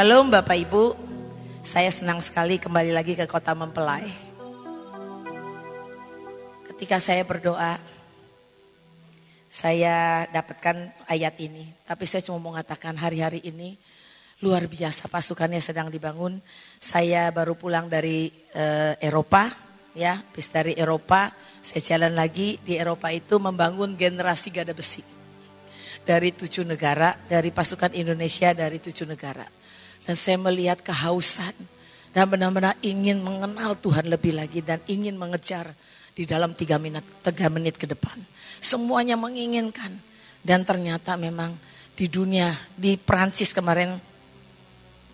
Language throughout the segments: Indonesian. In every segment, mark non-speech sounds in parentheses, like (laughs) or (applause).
Shalom Bapak Ibu, saya senang sekali kembali lagi ke kota Mempelai. Ketika saya berdoa, saya dapatkan ayat ini. Tapi saya cuma mau mengatakan hari-hari ini luar biasa pasukannya sedang dibangun. Saya baru pulang dari uh, Eropa, ya, bis dari Eropa. Saya jalan lagi di Eropa itu membangun generasi gada besi dari tujuh negara, dari pasukan Indonesia dari tujuh negara. Dan saya melihat kehausan dan benar-benar ingin mengenal Tuhan lebih lagi dan ingin mengejar di dalam tiga menit, tiga menit ke depan. Semuanya menginginkan dan ternyata memang di dunia di Prancis kemarin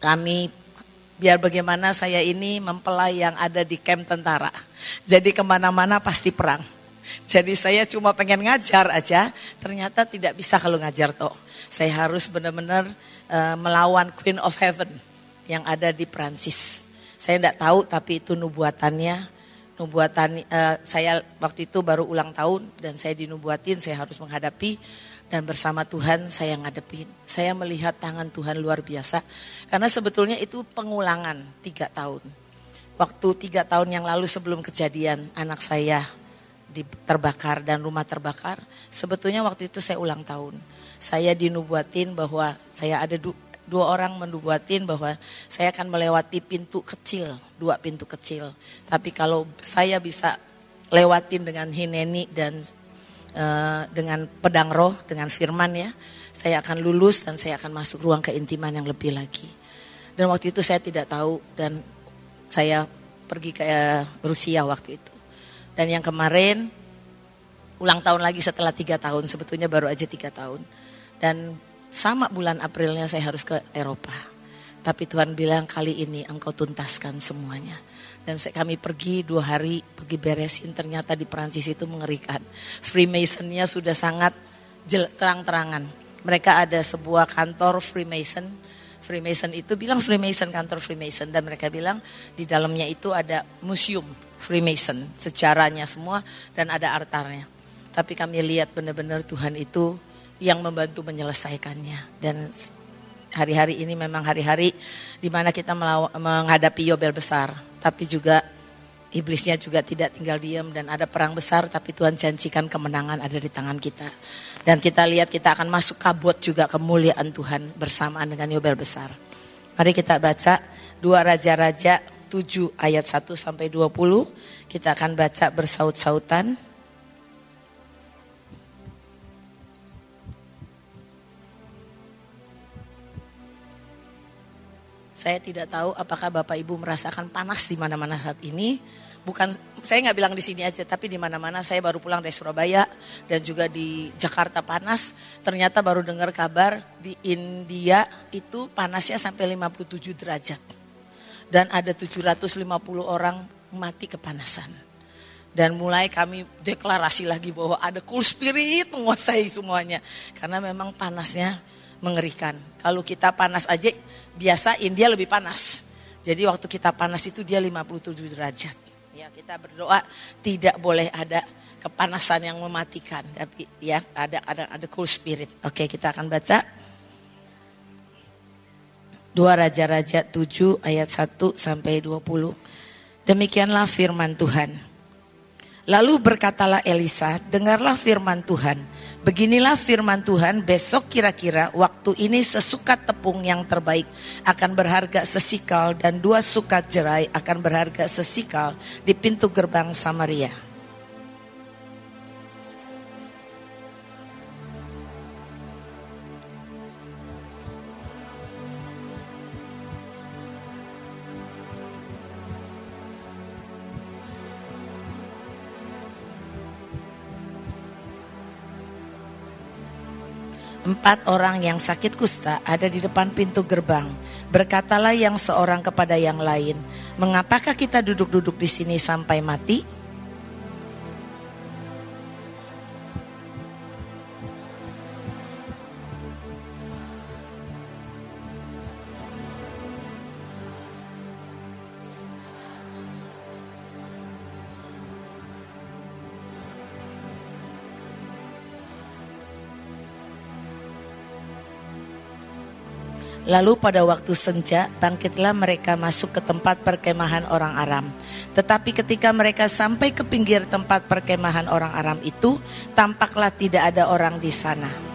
kami biar bagaimana saya ini mempelai yang ada di camp tentara. Jadi ke mana-mana pasti perang. Jadi saya cuma pengen ngajar aja, ternyata tidak bisa kalau ngajar toh. Saya harus benar-benar uh, melawan Queen of Heaven yang ada di Prancis. Saya tidak tahu tapi itu nubuatannya. Nubuatan uh, saya waktu itu baru ulang tahun dan saya dinubuatin saya harus menghadapi dan bersama Tuhan saya ngadepin. Saya melihat tangan Tuhan luar biasa karena sebetulnya itu pengulangan tiga tahun. Waktu tiga tahun yang lalu sebelum kejadian anak saya terbakar dan rumah terbakar, sebetulnya waktu itu saya ulang tahun. Saya dinubuatin bahwa saya ada du, dua orang menubuatin bahwa saya akan melewati pintu kecil, dua pintu kecil. Tapi kalau saya bisa lewatin dengan hineni dan uh, dengan pedang roh, dengan firman ya, saya akan lulus dan saya akan masuk ruang keintiman yang lebih lagi. Dan waktu itu saya tidak tahu dan saya pergi ke uh, Rusia waktu itu. Dan yang kemarin ulang tahun lagi setelah tiga tahun, sebetulnya baru aja tiga tahun. Dan sama bulan Aprilnya saya harus ke Eropa. Tapi Tuhan bilang kali ini engkau tuntaskan semuanya. Dan kami pergi dua hari, pergi beresin ternyata di Perancis itu mengerikan. Freemasonnya sudah sangat terang-terangan. Mereka ada sebuah kantor Freemason. Freemason itu bilang Freemason kantor Freemason dan mereka bilang di dalamnya itu ada museum Freemason, sejarahnya semua dan ada altarnya. Tapi kami lihat benar-benar Tuhan itu yang membantu menyelesaikannya dan hari-hari ini memang hari-hari di mana kita menghadapi Yobel besar, tapi juga iblisnya juga tidak tinggal diam dan ada perang besar tapi Tuhan janjikan kemenangan ada di tangan kita. Dan kita lihat kita akan masuk kabut juga kemuliaan Tuhan bersamaan dengan Yobel besar. Mari kita baca dua raja-raja 7 ayat 1 sampai 20. Kita akan baca bersaut-sautan. Saya tidak tahu apakah Bapak Ibu merasakan panas di mana-mana saat ini. Bukan saya nggak bilang di sini aja, tapi di mana-mana saya baru pulang dari Surabaya dan juga di Jakarta panas. Ternyata baru dengar kabar di India itu panasnya sampai 57 derajat dan ada 750 orang mati kepanasan. Dan mulai kami deklarasi lagi bahwa ada cool spirit menguasai semuanya. Karena memang panasnya mengerikan. Kalau kita panas aja, biasa India lebih panas. Jadi waktu kita panas itu dia 57 derajat. Ya, kita berdoa tidak boleh ada kepanasan yang mematikan, tapi ya ada ada ada cool spirit. Oke, kita akan baca 2 Raja-Raja 7 ayat 1 sampai 20. Demikianlah firman Tuhan. Lalu berkatalah Elisa, dengarlah firman Tuhan. Beginilah firman Tuhan, besok kira-kira waktu ini sesukat tepung yang terbaik akan berharga sesikal dan dua sukat jerai akan berharga sesikal di pintu gerbang Samaria. Empat orang yang sakit kusta ada di depan pintu gerbang. Berkatalah yang seorang kepada yang lain, "Mengapakah kita duduk-duduk di sini sampai mati?" Lalu pada waktu senja bangkitlah mereka masuk ke tempat perkemahan orang Aram. Tetapi ketika mereka sampai ke pinggir tempat perkemahan orang Aram itu, tampaklah tidak ada orang di sana.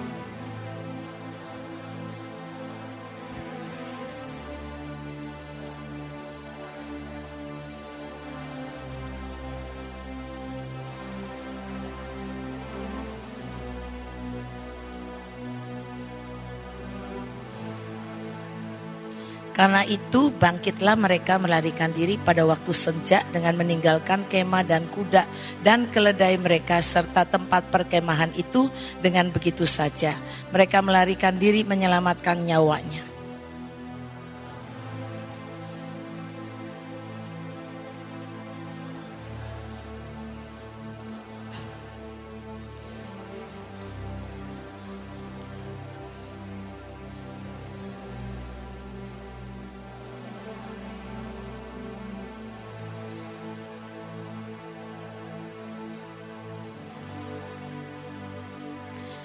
Karena itu bangkitlah mereka melarikan diri pada waktu senja dengan meninggalkan kemah dan kuda dan keledai mereka serta tempat perkemahan itu dengan begitu saja. Mereka melarikan diri menyelamatkan nyawanya.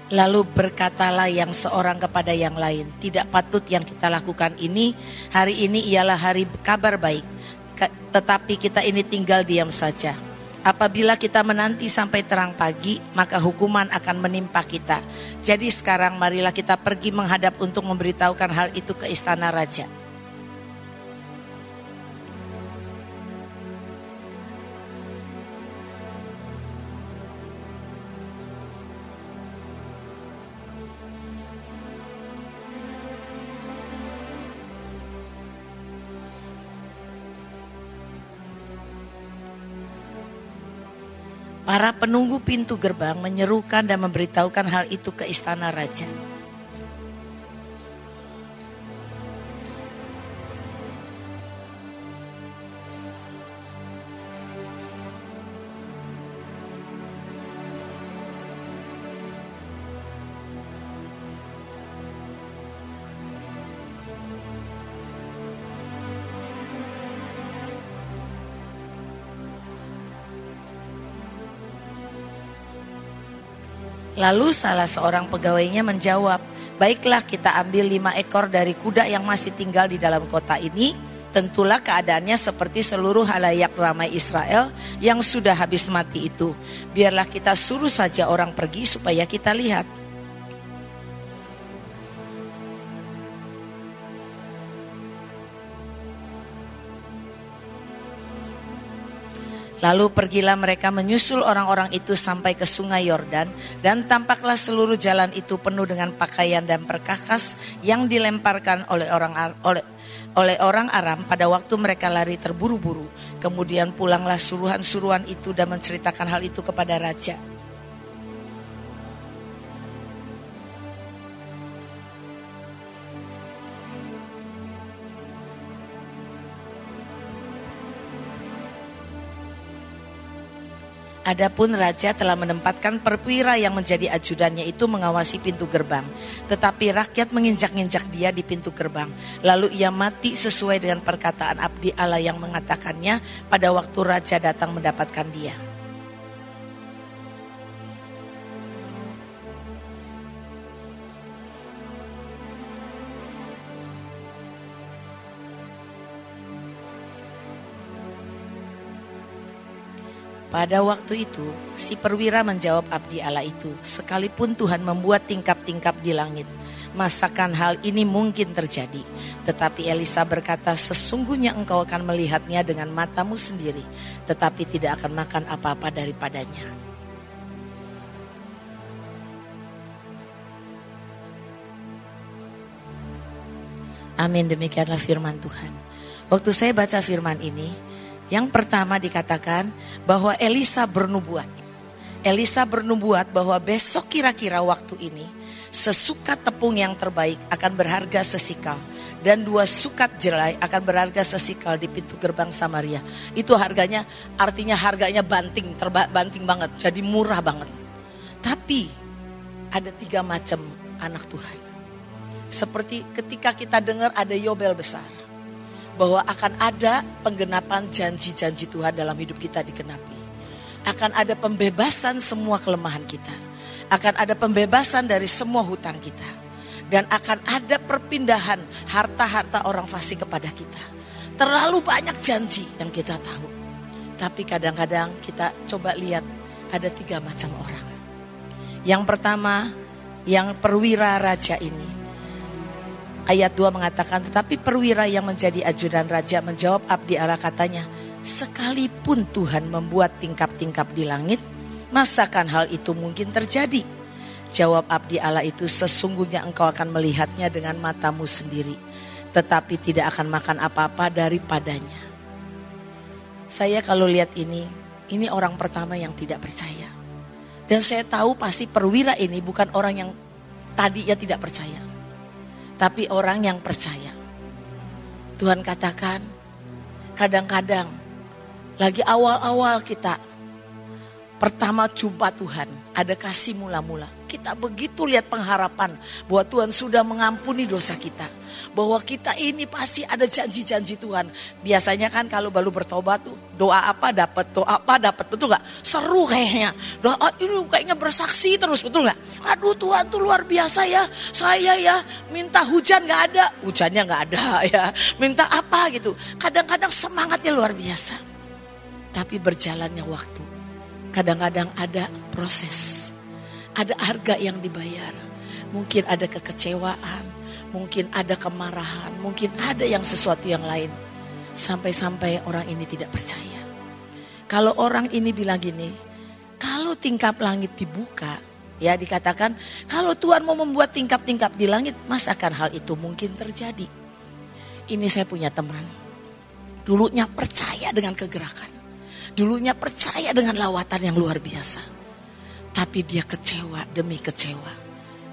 Lalu berkatalah yang seorang kepada yang lain, tidak patut yang kita lakukan ini, hari ini ialah hari kabar baik, tetapi kita ini tinggal diam saja. Apabila kita menanti sampai terang pagi, maka hukuman akan menimpa kita. Jadi sekarang marilah kita pergi menghadap untuk memberitahukan hal itu ke istana raja. Para penunggu pintu gerbang menyerukan dan memberitahukan hal itu ke istana raja. Lalu salah seorang pegawainya menjawab, baiklah kita ambil lima ekor dari kuda yang masih tinggal di dalam kota ini. Tentulah keadaannya seperti seluruh halayak ramai Israel yang sudah habis mati itu. Biarlah kita suruh saja orang pergi supaya kita lihat. Lalu pergilah mereka menyusul orang-orang itu sampai ke sungai Yordan dan tampaklah seluruh jalan itu penuh dengan pakaian dan perkakas yang dilemparkan oleh orang oleh oleh orang Aram pada waktu mereka lari terburu-buru. Kemudian pulanglah suruhan-suruhan itu dan menceritakan hal itu kepada raja. Adapun raja telah menempatkan perwira yang menjadi ajudannya itu mengawasi pintu gerbang. Tetapi rakyat menginjak-injak dia di pintu gerbang. Lalu ia mati sesuai dengan perkataan abdi Allah yang mengatakannya pada waktu raja datang mendapatkan dia. Pada waktu itu, si perwira menjawab abdi Allah itu, sekalipun Tuhan membuat tingkap-tingkap di langit, masakan hal ini mungkin terjadi. Tetapi Elisa berkata, sesungguhnya engkau akan melihatnya dengan matamu sendiri, tetapi tidak akan makan apa-apa daripadanya. Amin, demikianlah firman Tuhan. Waktu saya baca firman ini, yang pertama dikatakan bahwa Elisa bernubuat. Elisa bernubuat bahwa besok kira-kira waktu ini sesukat tepung yang terbaik akan berharga sesikal dan dua sukat jelai akan berharga sesikal di pintu gerbang Samaria. Itu harganya artinya harganya banting, terba, banting banget, jadi murah banget. Tapi ada tiga macam anak Tuhan. Seperti ketika kita dengar ada Yobel besar bahwa akan ada penggenapan janji-janji Tuhan dalam hidup kita dikenapi. Akan ada pembebasan semua kelemahan kita. Akan ada pembebasan dari semua hutang kita. Dan akan ada perpindahan harta-harta orang fasik kepada kita. Terlalu banyak janji yang kita tahu. Tapi kadang-kadang kita coba lihat ada tiga macam orang. Yang pertama, yang perwira raja ini. Ayat 2 mengatakan, tetapi perwira yang menjadi ajudan raja menjawab abdi Allah katanya, sekalipun Tuhan membuat tingkap-tingkap di langit, masakan hal itu mungkin terjadi? Jawab abdi Allah itu, sesungguhnya engkau akan melihatnya dengan matamu sendiri, tetapi tidak akan makan apa-apa daripadanya. Saya kalau lihat ini, ini orang pertama yang tidak percaya. Dan saya tahu pasti perwira ini bukan orang yang tadinya tidak percaya. Tapi orang yang percaya. Tuhan katakan, kadang-kadang lagi awal-awal kita pertama jumpa Tuhan, ada kasih mula-mula. Kita begitu lihat pengharapan bahwa Tuhan sudah mengampuni dosa kita. Bahwa kita ini pasti ada janji-janji Tuhan. Biasanya kan kalau baru bertobat tuh doa apa dapat, doa apa dapat, betul gak? Seru kayaknya. Doa oh, ini kayaknya bersaksi terus, betul gak? Aduh Tuhan tuh luar biasa ya. Saya ya minta hujan gak ada, hujannya gak ada (laughs) ya. Minta apa gitu. Kadang-kadang semangatnya luar biasa. Tapi berjalannya waktu. Kadang-kadang ada proses ada harga yang dibayar. Mungkin ada kekecewaan, mungkin ada kemarahan, mungkin ada yang sesuatu yang lain. Sampai-sampai orang ini tidak percaya. Kalau orang ini bilang gini, kalau tingkap langit dibuka, ya dikatakan kalau Tuhan mau membuat tingkap-tingkap di langit, mas akan hal itu mungkin terjadi. Ini saya punya teman. Dulunya percaya dengan kegerakan. Dulunya percaya dengan lawatan yang luar biasa tapi dia kecewa demi kecewa.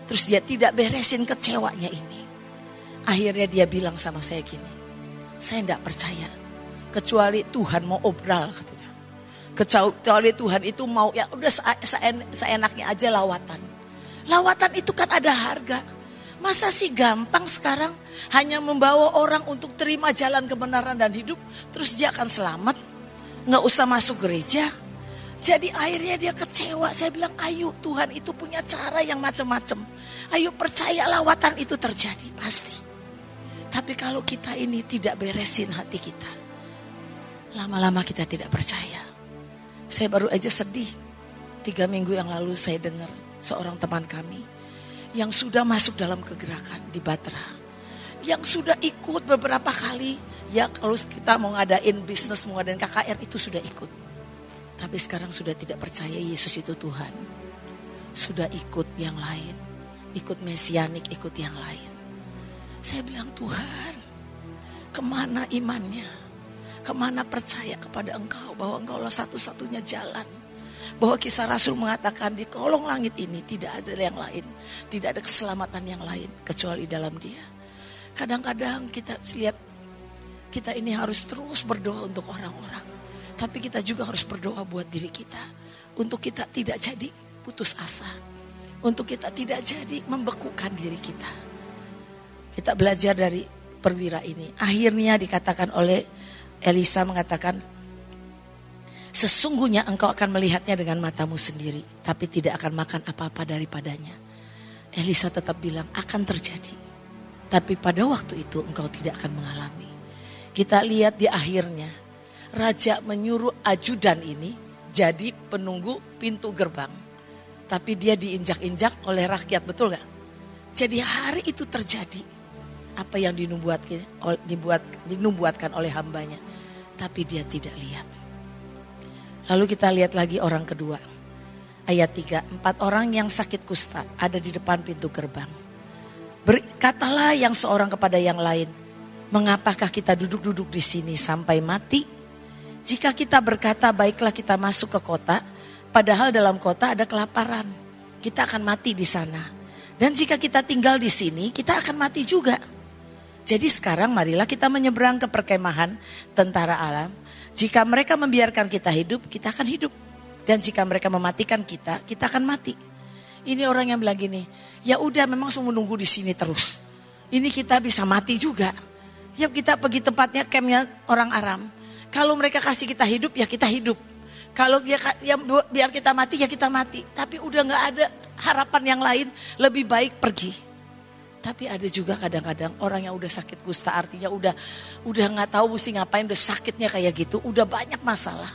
Terus dia tidak beresin kecewanya ini. Akhirnya dia bilang sama saya gini. Saya tidak percaya. Kecuali Tuhan mau obral katanya. Kecuali Tuhan itu mau ya udah seenaknya aja lawatan. Lawatan itu kan ada harga. Masa sih gampang sekarang hanya membawa orang untuk terima jalan kebenaran dan hidup. Terus dia akan selamat. Nggak usah masuk gereja jadi akhirnya dia kecewa. Saya bilang, ayo Tuhan itu punya cara yang macam-macam. Ayo percaya lawatan itu terjadi, pasti. Tapi kalau kita ini tidak beresin hati kita. Lama-lama kita tidak percaya. Saya baru aja sedih. Tiga minggu yang lalu saya dengar seorang teman kami. Yang sudah masuk dalam kegerakan di Batra. Yang sudah ikut beberapa kali. Ya kalau kita mau ngadain bisnis, mau ngadain KKR itu sudah ikut tapi sekarang sudah tidak percaya Yesus itu Tuhan. Sudah ikut yang lain. Ikut mesianik, ikut yang lain. Saya bilang Tuhan, ke mana imannya? Ke mana percaya kepada engkau bahwa engkau lah satu-satunya jalan. Bahwa kisah Rasul mengatakan di kolong langit ini tidak ada yang lain. Tidak ada keselamatan yang lain kecuali dalam dia. Kadang-kadang kita lihat kita ini harus terus berdoa untuk orang-orang. Tapi kita juga harus berdoa buat diri kita. Untuk kita tidak jadi putus asa. Untuk kita tidak jadi membekukan diri kita. Kita belajar dari perwira ini. Akhirnya dikatakan oleh Elisa mengatakan, Sesungguhnya engkau akan melihatnya dengan matamu sendiri, tapi tidak akan makan apa-apa daripadanya. Elisa tetap bilang akan terjadi. Tapi pada waktu itu engkau tidak akan mengalami. Kita lihat di akhirnya raja menyuruh ajudan ini jadi penunggu pintu gerbang. Tapi dia diinjak-injak oleh rakyat, betul gak? Jadi hari itu terjadi apa yang dinubuatkan, dibuat, dinubuatkan oleh hambanya. Tapi dia tidak lihat. Lalu kita lihat lagi orang kedua. Ayat 3, empat orang yang sakit kusta ada di depan pintu gerbang. Berkatalah yang seorang kepada yang lain, mengapakah kita duduk-duduk di sini sampai mati? Jika kita berkata baiklah kita masuk ke kota, padahal dalam kota ada kelaparan. Kita akan mati di sana. Dan jika kita tinggal di sini, kita akan mati juga. Jadi sekarang marilah kita menyeberang ke perkemahan tentara alam. Jika mereka membiarkan kita hidup, kita akan hidup. Dan jika mereka mematikan kita, kita akan mati. Ini orang yang bilang gini, ya udah memang semua menunggu di sini terus. Ini kita bisa mati juga. Yuk kita pergi tempatnya campnya orang Aram. Kalau mereka kasih kita hidup ya kita hidup. Kalau dia ya, biar kita mati ya kita mati. Tapi udah nggak ada harapan yang lain lebih baik pergi. Tapi ada juga kadang-kadang orang yang udah sakit kusta artinya udah udah nggak tahu mesti ngapain, udah sakitnya kayak gitu, udah banyak masalah.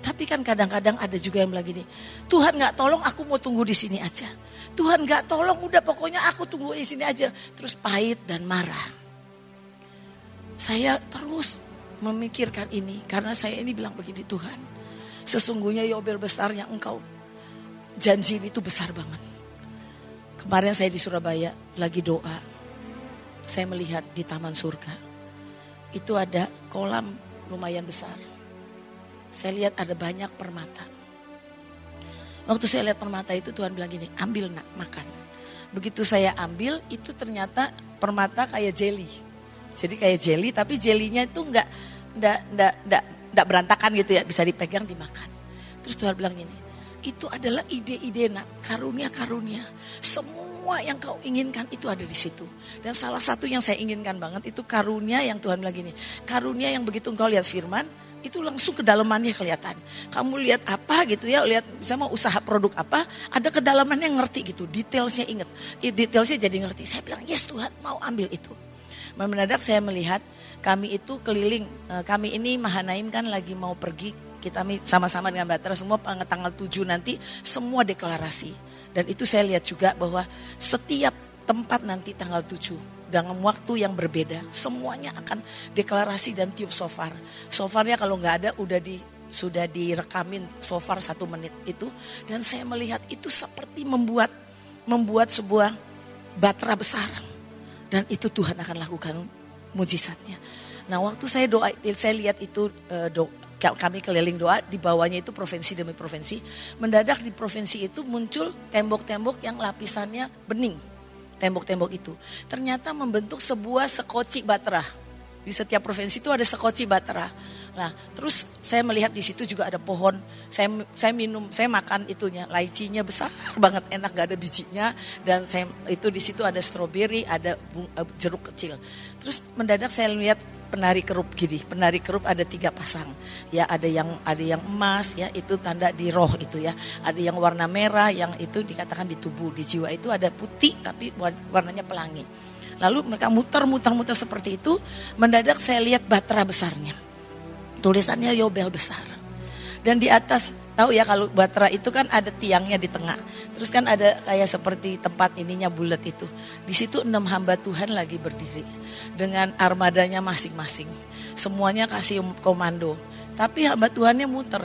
Tapi kan kadang-kadang ada juga yang bilang gini, Tuhan nggak tolong aku mau tunggu di sini aja. Tuhan nggak tolong udah pokoknya aku tunggu di sini aja. Terus pahit dan marah. Saya terus memikirkan ini karena saya ini bilang begini Tuhan. Sesungguhnya Yobel besar yang engkau janji itu besar banget. Kemarin saya di Surabaya lagi doa. Saya melihat di taman surga. Itu ada kolam lumayan besar. Saya lihat ada banyak permata. Waktu saya lihat permata itu Tuhan bilang gini, ambil nak makan. Begitu saya ambil itu ternyata permata kayak jelly. Jadi kayak jelly tapi jelinya itu enggak enggak enggak enggak, enggak berantakan gitu ya, bisa dipegang dimakan. Terus Tuhan bilang gini, itu adalah ide-ide nak, karunia-karunia. Semua yang kau inginkan itu ada di situ. Dan salah satu yang saya inginkan banget itu karunia yang Tuhan bilang gini. Karunia yang begitu engkau lihat firman, itu langsung kedalamannya kelihatan. Kamu lihat apa gitu ya, lihat bisa mau usaha produk apa, ada kedalamannya ngerti gitu, detailsnya inget. Detailsnya jadi ngerti. Saya bilang, yes Tuhan mau ambil itu. Mendadak saya melihat kami itu keliling, eh, kami ini Mahanaim kan lagi mau pergi kita sama-sama dengan Batra semua tanggal 7 nanti semua deklarasi. Dan itu saya lihat juga bahwa setiap tempat nanti tanggal 7 dengan waktu yang berbeda semuanya akan deklarasi dan tiup sofar. Sofarnya kalau nggak ada udah di sudah direkamin sofar satu menit itu dan saya melihat itu seperti membuat membuat sebuah batra besar dan itu Tuhan akan lakukan mujizatnya. Nah waktu saya doa, saya lihat itu do, kami keliling doa, di bawahnya itu provinsi demi provinsi. Mendadak di provinsi itu muncul tembok-tembok yang lapisannya bening. Tembok-tembok itu. Ternyata membentuk sebuah sekoci batra. Di setiap provinsi itu ada sekoci batra. Nah, terus saya melihat di situ juga ada pohon. Saya saya minum, saya makan itunya, laicinya besar (laughs) banget, enak gak ada bijinya. Dan saya itu di situ ada stroberi, ada eh, jeruk kecil. Terus mendadak saya lihat penari kerup gini. Penari kerup ada tiga pasang. Ya ada yang ada yang emas ya itu tanda di roh itu ya. Ada yang warna merah yang itu dikatakan di tubuh di jiwa itu ada putih tapi warnanya pelangi. Lalu mereka muter-muter-muter seperti itu. Mendadak saya lihat batra besarnya. Tulisannya Yobel besar. Dan di atas tahu ya kalau batra itu kan ada tiangnya di tengah. Terus kan ada kayak seperti tempat ininya bulat itu. Di situ enam hamba Tuhan lagi berdiri dengan armadanya masing-masing. Semuanya kasih komando. Tapi hamba Tuhannya muter.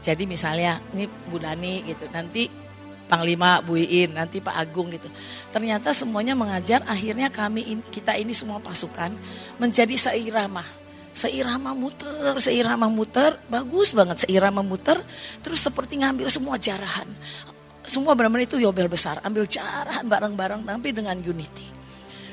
Jadi misalnya ini Bu Dani gitu. Nanti Panglima Bu Iin, nanti Pak Agung gitu. Ternyata semuanya mengajar akhirnya kami kita ini semua pasukan menjadi seirama seirama muter, seirama muter, bagus banget seirama muter, terus seperti ngambil semua jarahan. Semua benar-benar itu yobel besar, ambil jarahan bareng-bareng tapi dengan unity.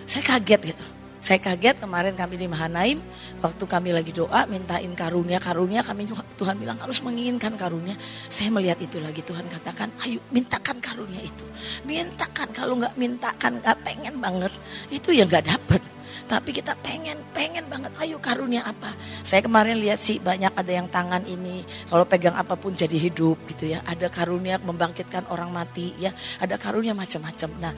Saya kaget gitu. Saya kaget kemarin kami di Mahanaim, waktu kami lagi doa mintain karunia, karunia kami Tuhan bilang harus menginginkan karunia. Saya melihat itu lagi Tuhan katakan, ayo mintakan karunia itu. Mintakan, kalau nggak mintakan nggak pengen banget, itu ya nggak dapet. Tapi kita pengen, pengen banget. Ayo karunia apa? Saya kemarin lihat sih banyak ada yang tangan ini. Kalau pegang apa pun jadi hidup gitu ya. Ada karunia membangkitkan orang mati ya. Ada karunia macam-macam. Nah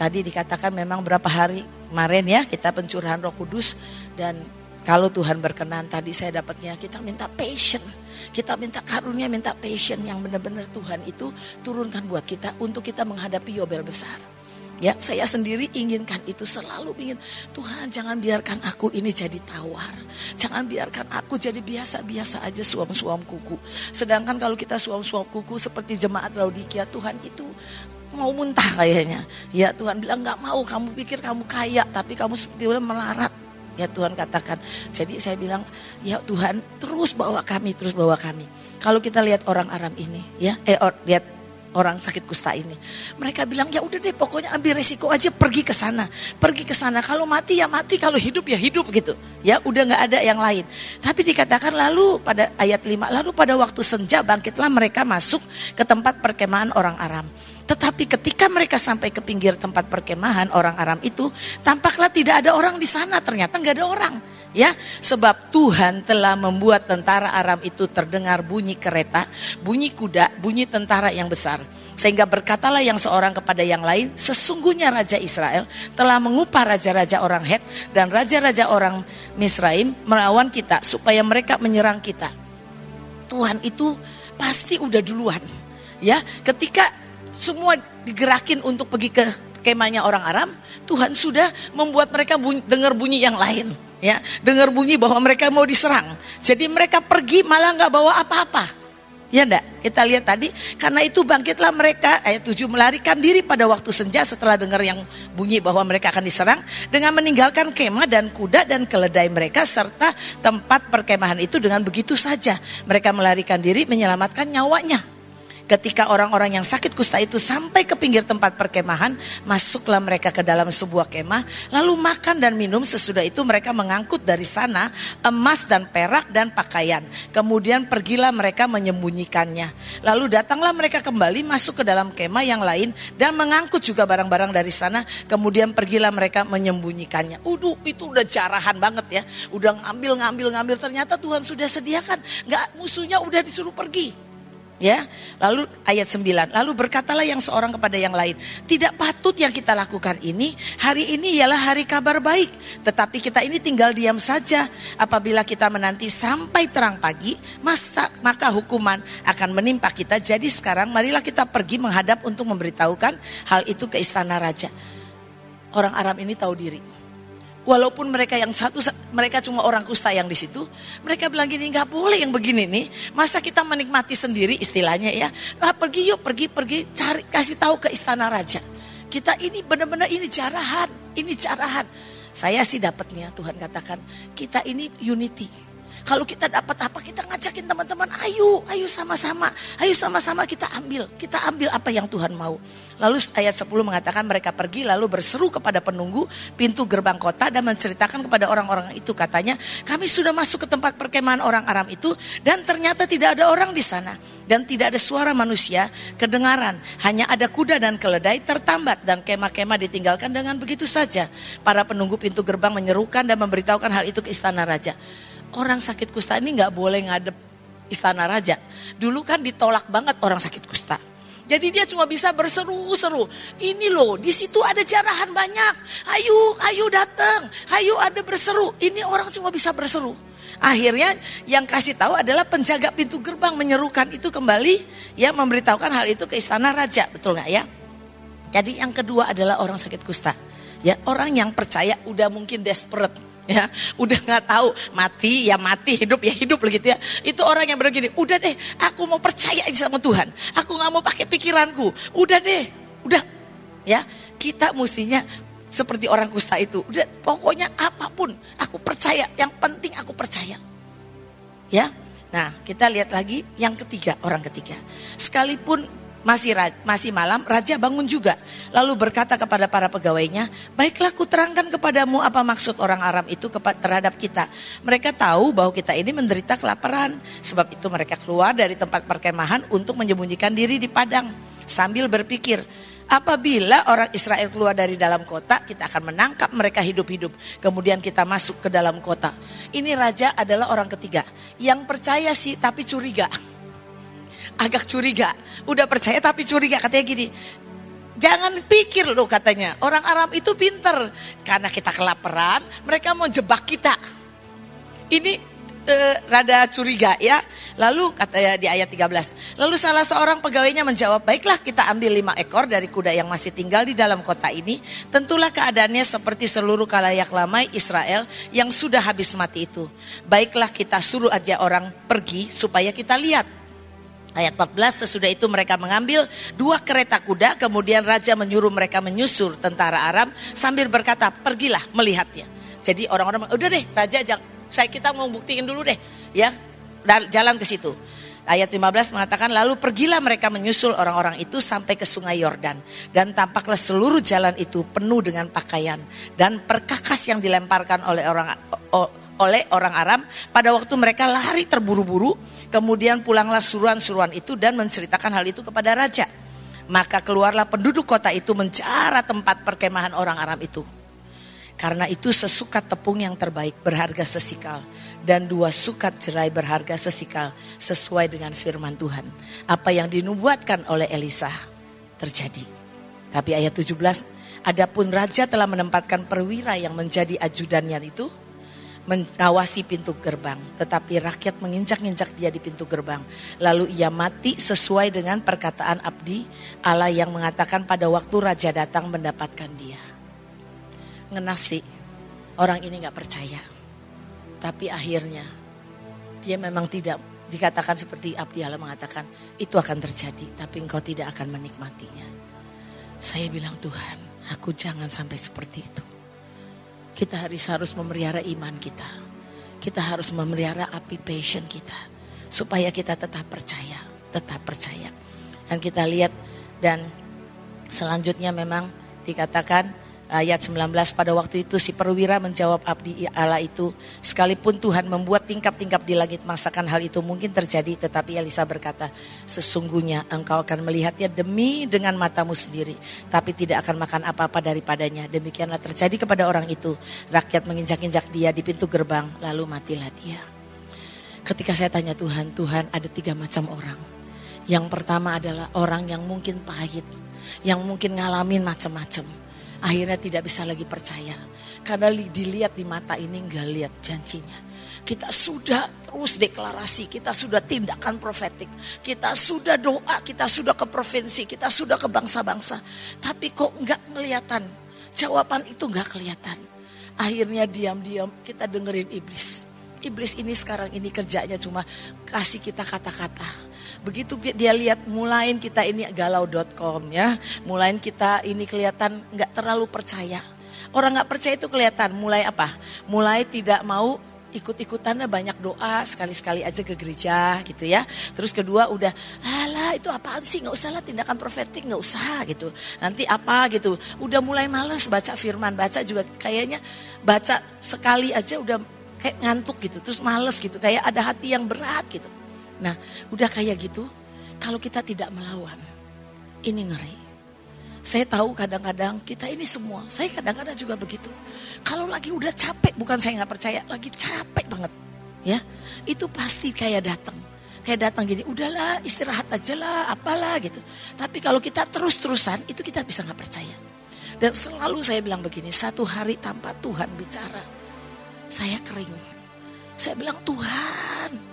tadi dikatakan memang berapa hari kemarin ya kita pencurahan roh kudus. Dan kalau Tuhan berkenan tadi saya dapatnya kita minta passion. Kita minta karunia, minta passion yang benar-benar Tuhan itu turunkan buat kita untuk kita menghadapi Yobel besar. Ya, saya sendiri inginkan itu selalu ingin Tuhan jangan biarkan aku ini jadi tawar. Jangan biarkan aku jadi biasa-biasa aja suam-suam kuku. Sedangkan kalau kita suam-suam kuku seperti jemaat Laodikia, Tuhan itu mau muntah kayaknya. Ya Tuhan bilang nggak mau, kamu pikir kamu kaya tapi kamu seperti melarat. Ya Tuhan katakan. Jadi saya bilang, ya Tuhan terus bawa kami, terus bawa kami. Kalau kita lihat orang Aram ini, ya, eh or, lihat orang sakit kusta ini. Mereka bilang ya udah deh pokoknya ambil resiko aja pergi ke sana. Pergi ke sana kalau mati ya mati kalau hidup ya hidup gitu. Ya udah nggak ada yang lain. Tapi dikatakan lalu pada ayat 5 lalu pada waktu senja bangkitlah mereka masuk ke tempat perkemahan orang Aram. Tetapi ketika mereka sampai ke pinggir tempat perkemahan orang Aram itu, tampaklah tidak ada orang di sana. Ternyata nggak ada orang. Ya, sebab Tuhan telah membuat tentara Aram itu terdengar bunyi kereta, bunyi kuda, bunyi tentara yang besar. Sehingga berkatalah yang seorang kepada yang lain, sesungguhnya Raja Israel telah mengupah raja-raja orang Het dan raja-raja orang Misraim melawan kita supaya mereka menyerang kita. Tuhan itu pasti udah duluan. Ya, ketika semua digerakin untuk pergi ke kemahnya orang Aram, Tuhan sudah membuat mereka dengar bunyi yang lain. Ya, dengar bunyi bahwa mereka mau diserang. Jadi mereka pergi malah nggak bawa apa-apa. Ya enggak? Kita lihat tadi, karena itu bangkitlah mereka, ayat 7 melarikan diri pada waktu senja setelah dengar yang bunyi bahwa mereka akan diserang dengan meninggalkan kemah dan kuda dan keledai mereka serta tempat perkemahan itu dengan begitu saja. Mereka melarikan diri menyelamatkan nyawanya. Ketika orang-orang yang sakit kusta itu sampai ke pinggir tempat perkemahan, masuklah mereka ke dalam sebuah kemah, lalu makan dan minum. Sesudah itu mereka mengangkut dari sana emas dan perak dan pakaian. Kemudian pergilah mereka menyembunyikannya. Lalu datanglah mereka kembali masuk ke dalam kemah yang lain dan mengangkut juga barang-barang dari sana. Kemudian pergilah mereka menyembunyikannya. Uduh, itu udah jarahan banget ya. Udah ngambil, ngambil, ngambil. Ternyata Tuhan sudah sediakan. Nggak musuhnya udah disuruh pergi. Ya, lalu ayat 9. Lalu berkatalah yang seorang kepada yang lain, tidak patut yang kita lakukan ini, hari ini ialah hari kabar baik, tetapi kita ini tinggal diam saja. Apabila kita menanti sampai terang pagi, masa maka hukuman akan menimpa kita. Jadi sekarang marilah kita pergi menghadap untuk memberitahukan hal itu ke istana raja. Orang Aram ini tahu diri Walaupun mereka yang satu, mereka cuma orang kusta yang di situ, mereka bilang gini nggak boleh yang begini nih. Masa kita menikmati sendiri istilahnya ya? Nah, pergi yuk, pergi, pergi, cari, kasih tahu ke istana raja. Kita ini benar-benar ini jarahan, ini jarahan. Saya sih dapatnya Tuhan katakan kita ini unity. Kalau kita dapat apa kita ngajakin teman-teman, ayo, ayo sama-sama, ayo sama-sama kita ambil, kita ambil apa yang Tuhan mau. Lalu ayat 10 mengatakan mereka pergi lalu berseru kepada penunggu pintu gerbang kota dan menceritakan kepada orang-orang itu katanya kami sudah masuk ke tempat perkemahan orang Aram itu dan ternyata tidak ada orang di sana dan tidak ada suara manusia kedengaran hanya ada kuda dan keledai tertambat dan kemah-kemah ditinggalkan dengan begitu saja para penunggu pintu gerbang menyerukan dan memberitahukan hal itu ke istana raja orang sakit kusta ini nggak boleh ngadep istana raja. Dulu kan ditolak banget orang sakit kusta. Jadi dia cuma bisa berseru-seru. Ini loh, di situ ada jarahan banyak. Ayo, ayo datang. Ayo ada berseru. Ini orang cuma bisa berseru. Akhirnya yang kasih tahu adalah penjaga pintu gerbang menyerukan itu kembali ya memberitahukan hal itu ke istana raja, betul nggak ya? Jadi yang kedua adalah orang sakit kusta. Ya, orang yang percaya udah mungkin desperate ya udah nggak tahu. Mati ya mati hidup ya hidup begitu ya. Itu orang yang begini udah deh aku mau percaya aja sama Tuhan. Aku nggak mau pakai pikiranku. Udah deh udah. Ya kita mestinya seperti orang kusta itu. Udah pokoknya apa pun aku percaya yang penting aku percaya. Ya nah kita lihat lagi yang ketiga orang ketiga. Sekalipun masih masih malam, raja bangun juga. Lalu berkata kepada para pegawainya, "Baiklah kuterangkan kepadamu apa maksud orang Aram itu terhadap kita. Mereka tahu bahwa kita ini menderita kelaparan. Sebab itu mereka keluar dari tempat perkemahan untuk menyembunyikan diri di padang sambil berpikir, apabila orang Israel keluar dari dalam kota, kita akan menangkap mereka hidup-hidup. Kemudian kita masuk ke dalam kota." Ini raja adalah orang ketiga yang percaya sih tapi curiga agak curiga. Udah percaya tapi curiga katanya gini. Jangan pikir loh katanya. Orang Arab itu pinter. Karena kita kelaparan, mereka mau jebak kita. Ini eh, rada curiga ya. Lalu katanya di ayat 13. Lalu salah seorang pegawainya menjawab, baiklah kita ambil lima ekor dari kuda yang masih tinggal di dalam kota ini. Tentulah keadaannya seperti seluruh kalayak lamai Israel yang sudah habis mati itu. Baiklah kita suruh aja orang pergi supaya kita lihat Ayat 14 sesudah itu mereka mengambil dua kereta kuda kemudian raja menyuruh mereka menyusur tentara Aram sambil berkata pergilah melihatnya. Jadi orang-orang udah deh raja saya kita mau buktiin dulu deh ya jalan ke situ. Ayat 15 mengatakan lalu pergilah mereka menyusul orang-orang itu sampai ke sungai Yordan dan tampaklah seluruh jalan itu penuh dengan pakaian dan perkakas yang dilemparkan oleh orang oleh orang Aram pada waktu mereka lari terburu-buru kemudian pulanglah suruhan-suruhan itu dan menceritakan hal itu kepada raja Maka keluarlah penduduk kota itu mencara tempat perkemahan orang Aram itu. Karena itu sesukat tepung yang terbaik berharga sesikal dan dua sukat cerai berharga sesikal sesuai dengan firman Tuhan. Apa yang dinubuatkan oleh Elisa terjadi. Tapi ayat 17, adapun raja telah menempatkan perwira yang menjadi ajudannya itu mengawasi pintu gerbang. Tetapi rakyat menginjak-injak dia di pintu gerbang. Lalu ia mati sesuai dengan perkataan abdi Allah yang mengatakan pada waktu raja datang mendapatkan dia ngenasi orang ini nggak percaya. Tapi akhirnya dia memang tidak dikatakan seperti Abdi Allah mengatakan itu akan terjadi tapi engkau tidak akan menikmatinya. Saya bilang Tuhan aku jangan sampai seperti itu. Kita harus harus memelihara iman kita. Kita harus memelihara api passion kita. Supaya kita tetap percaya. Tetap percaya. Dan kita lihat dan selanjutnya memang dikatakan ayat 19 pada waktu itu si perwira menjawab abdi Allah itu sekalipun Tuhan membuat tingkap-tingkap di langit masakan hal itu mungkin terjadi tetapi Elisa berkata sesungguhnya engkau akan melihatnya demi dengan matamu sendiri tapi tidak akan makan apa-apa daripadanya demikianlah terjadi kepada orang itu. Rakyat menginjak-injak dia di pintu gerbang lalu matilah dia. Ketika saya tanya Tuhan Tuhan ada tiga macam orang. Yang pertama adalah orang yang mungkin pahit yang mungkin ngalamin macam-macam akhirnya tidak bisa lagi percaya. Karena dilihat di mata ini nggak lihat janjinya. Kita sudah terus deklarasi, kita sudah tindakan profetik, kita sudah doa, kita sudah ke provinsi, kita sudah ke bangsa-bangsa. Tapi kok nggak kelihatan, jawaban itu nggak kelihatan. Akhirnya diam-diam kita dengerin iblis. Iblis ini sekarang ini kerjanya cuma kasih kita kata-kata Begitu dia lihat mulain kita ini galau.com ya, mulain kita ini kelihatan nggak terlalu percaya. Orang nggak percaya itu kelihatan mulai apa? Mulai tidak mau ikut-ikutannya banyak doa sekali-sekali aja ke gereja gitu ya. Terus kedua udah alah itu apaan sih nggak usah lah tindakan profetik nggak usah gitu. Nanti apa gitu. Udah mulai males baca firman baca juga kayaknya baca sekali aja udah kayak ngantuk gitu. Terus males gitu kayak ada hati yang berat gitu. Nah, udah kayak gitu, kalau kita tidak melawan, ini ngeri. Saya tahu kadang-kadang kita ini semua, saya kadang-kadang juga begitu. Kalau lagi udah capek, bukan saya nggak percaya, lagi capek banget, ya, itu pasti kayak datang, kayak datang gini, udahlah istirahat aja lah, apalah gitu. Tapi kalau kita terus-terusan, itu kita bisa nggak percaya. Dan selalu saya bilang begini, satu hari tanpa Tuhan bicara, saya kering. Saya bilang Tuhan,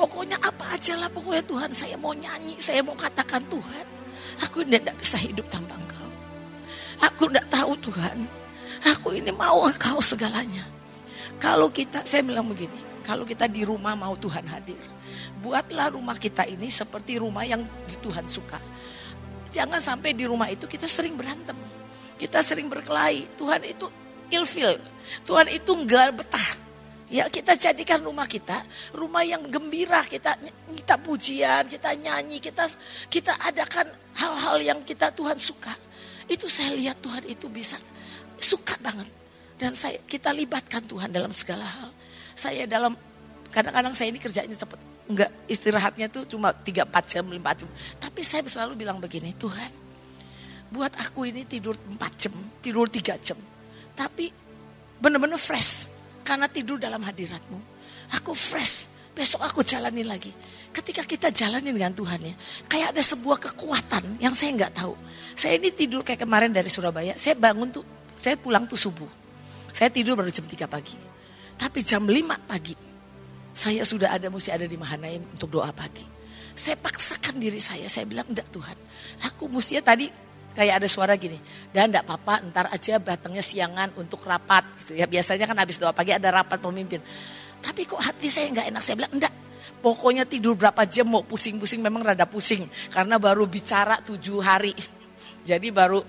Pokoknya apa aja lah pokoknya Tuhan saya mau nyanyi, saya mau katakan Tuhan. Aku tidak bisa hidup tanpa engkau. Aku tidak tahu Tuhan. Aku ini mau engkau segalanya. Kalau kita, saya bilang begini. Kalau kita di rumah mau Tuhan hadir. Buatlah rumah kita ini seperti rumah yang Tuhan suka. Jangan sampai di rumah itu kita sering berantem. Kita sering berkelahi. Tuhan itu ilfil. Tuhan itu enggak betah Ya kita jadikan rumah kita rumah yang gembira, kita kita pujian, kita nyanyi, kita kita adakan hal-hal yang kita Tuhan suka. Itu saya lihat Tuhan itu bisa suka banget. Dan saya kita libatkan Tuhan dalam segala hal. Saya dalam kadang-kadang saya ini kerjanya cepat. Enggak istirahatnya tuh cuma 3 4 jam, 5 jam. Tapi saya selalu bilang begini, Tuhan, buat aku ini tidur 4 jam, tidur 3 jam. Tapi benar-benar fresh karena tidur dalam hadiratmu. Aku fresh, besok aku jalani lagi. Ketika kita jalani dengan Tuhan ya, kayak ada sebuah kekuatan yang saya nggak tahu. Saya ini tidur kayak kemarin dari Surabaya, saya bangun tuh, saya pulang tuh subuh. Saya tidur baru jam 3 pagi. Tapi jam 5 pagi, saya sudah ada, mesti ada di Mahanaim untuk doa pagi. Saya paksakan diri saya, saya bilang enggak Tuhan. Aku mestinya tadi kayak ada suara gini, dan enggak apa-apa ntar aja datangnya siangan untuk rapat. Gitu ya biasanya kan habis doa pagi ada rapat pemimpin. Tapi kok hati saya nggak enak, saya bilang enggak. Pokoknya tidur berapa jam mau pusing-pusing memang rada pusing. Karena baru bicara tujuh hari. Jadi baru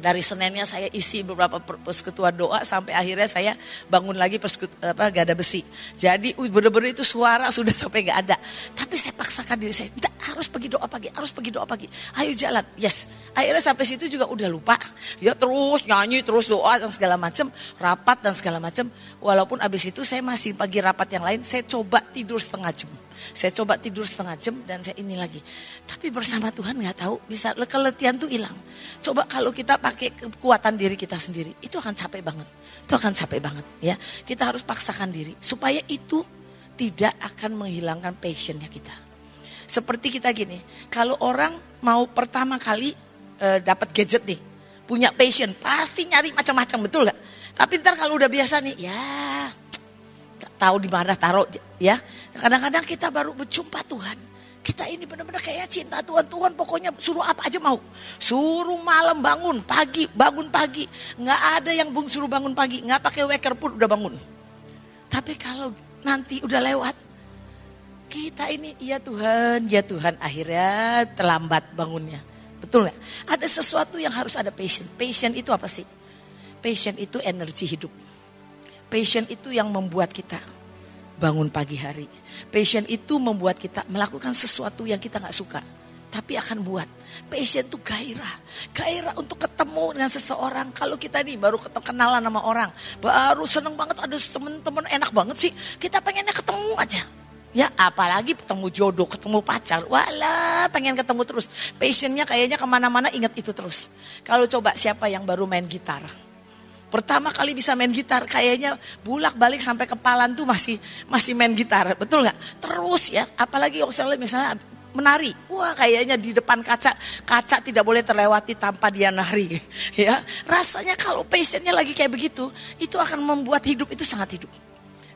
dari Seninnya saya isi beberapa persekutuan doa sampai akhirnya saya bangun lagi persekutu, apa gada besi. Jadi benar-benar itu suara (laughs) sudah sampai nggak ada. Tapi saya paksakan diri saya, tidak harus pergi doa pagi, harus pergi doa pagi. Ayo jalan, yes. Akhirnya sampai situ juga udah lupa. Ya terus nyanyi, terus doa dan segala macam, rapat dan segala macam. Walaupun abis itu saya masih pagi rapat yang lain, saya coba tidur setengah jam. Saya coba tidur setengah jam dan saya ini lagi. Tapi bersama Tuhan nggak tahu bisa keletihan tuh hilang. Coba kalau kita pakai kekuatan diri kita sendiri, itu akan capek banget. Itu akan capek banget ya. Kita harus paksakan diri supaya itu tidak akan menghilangkan passionnya kita. Seperti kita gini, kalau orang mau pertama kali e, dapat gadget nih, punya passion, pasti nyari macam-macam betul nggak? Tapi ntar kalau udah biasa nih, ya tahu di mana taruh ya. Kadang-kadang kita baru berjumpa Tuhan. Kita ini benar-benar kayak cinta Tuhan. Tuhan pokoknya suruh apa aja mau. Suruh malam bangun, pagi, bangun pagi. Nggak ada yang bung suruh bangun pagi. Nggak pakai waker pun udah bangun. Tapi kalau nanti udah lewat. Kita ini, ya Tuhan, ya Tuhan. Akhirnya terlambat bangunnya. Betul nggak? Ada sesuatu yang harus ada passion. Passion itu apa sih? Passion itu energi hidup Passion itu yang membuat kita bangun pagi hari. Passion itu membuat kita melakukan sesuatu yang kita nggak suka. Tapi akan buat. Passion itu gairah. Gairah untuk ketemu dengan seseorang. Kalau kita nih baru kenalan sama orang. Baru seneng banget ada temen-temen enak banget sih. Kita pengennya ketemu aja. Ya apalagi ketemu jodoh, ketemu pacar. Walah pengen ketemu terus. Passionnya kayaknya ke mana-mana ingat itu terus. Kalau coba siapa yang baru main gitar Pertama kali bisa main gitar, kayaknya bulak balik sampai kepalan tuh masih masih main gitar, betul nggak? Terus ya, apalagi misalnya misalnya menari, wah kayaknya di depan kaca, kaca tidak boleh terlewati tanpa dia nari, (laughs) ya. Rasanya kalau passionnya lagi kayak begitu, itu akan membuat hidup itu sangat hidup.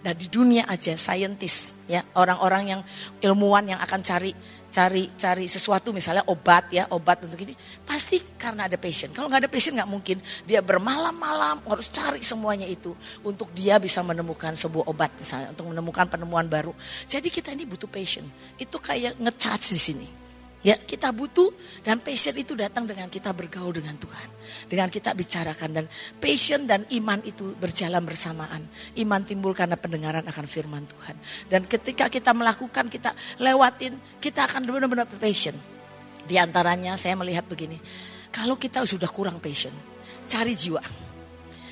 Dan di dunia aja, saintis, ya orang-orang yang ilmuwan yang akan cari cari cari sesuatu misalnya obat ya obat untuk ini pasti karena ada passion kalau nggak ada passion nggak mungkin. Dia bermalam-malam harus cari semuanya itu untuk dia bisa menemukan sebuah obat misalnya untuk menemukan penemuan baru. Jadi kita ini butuh passion itu kayak ngecharge di sini Ya, kita butuh dan passion itu datang dengan kita bergaul dengan Tuhan. Dengan kita bicarakan dan passion dan iman itu berjalan bersamaan. Iman timbul karena pendengaran akan firman Tuhan. Dan ketika kita melakukan, kita lewatin, kita akan benar-benar passion. Di antaranya saya melihat begini. Kalau kita sudah kurang passion, cari jiwa.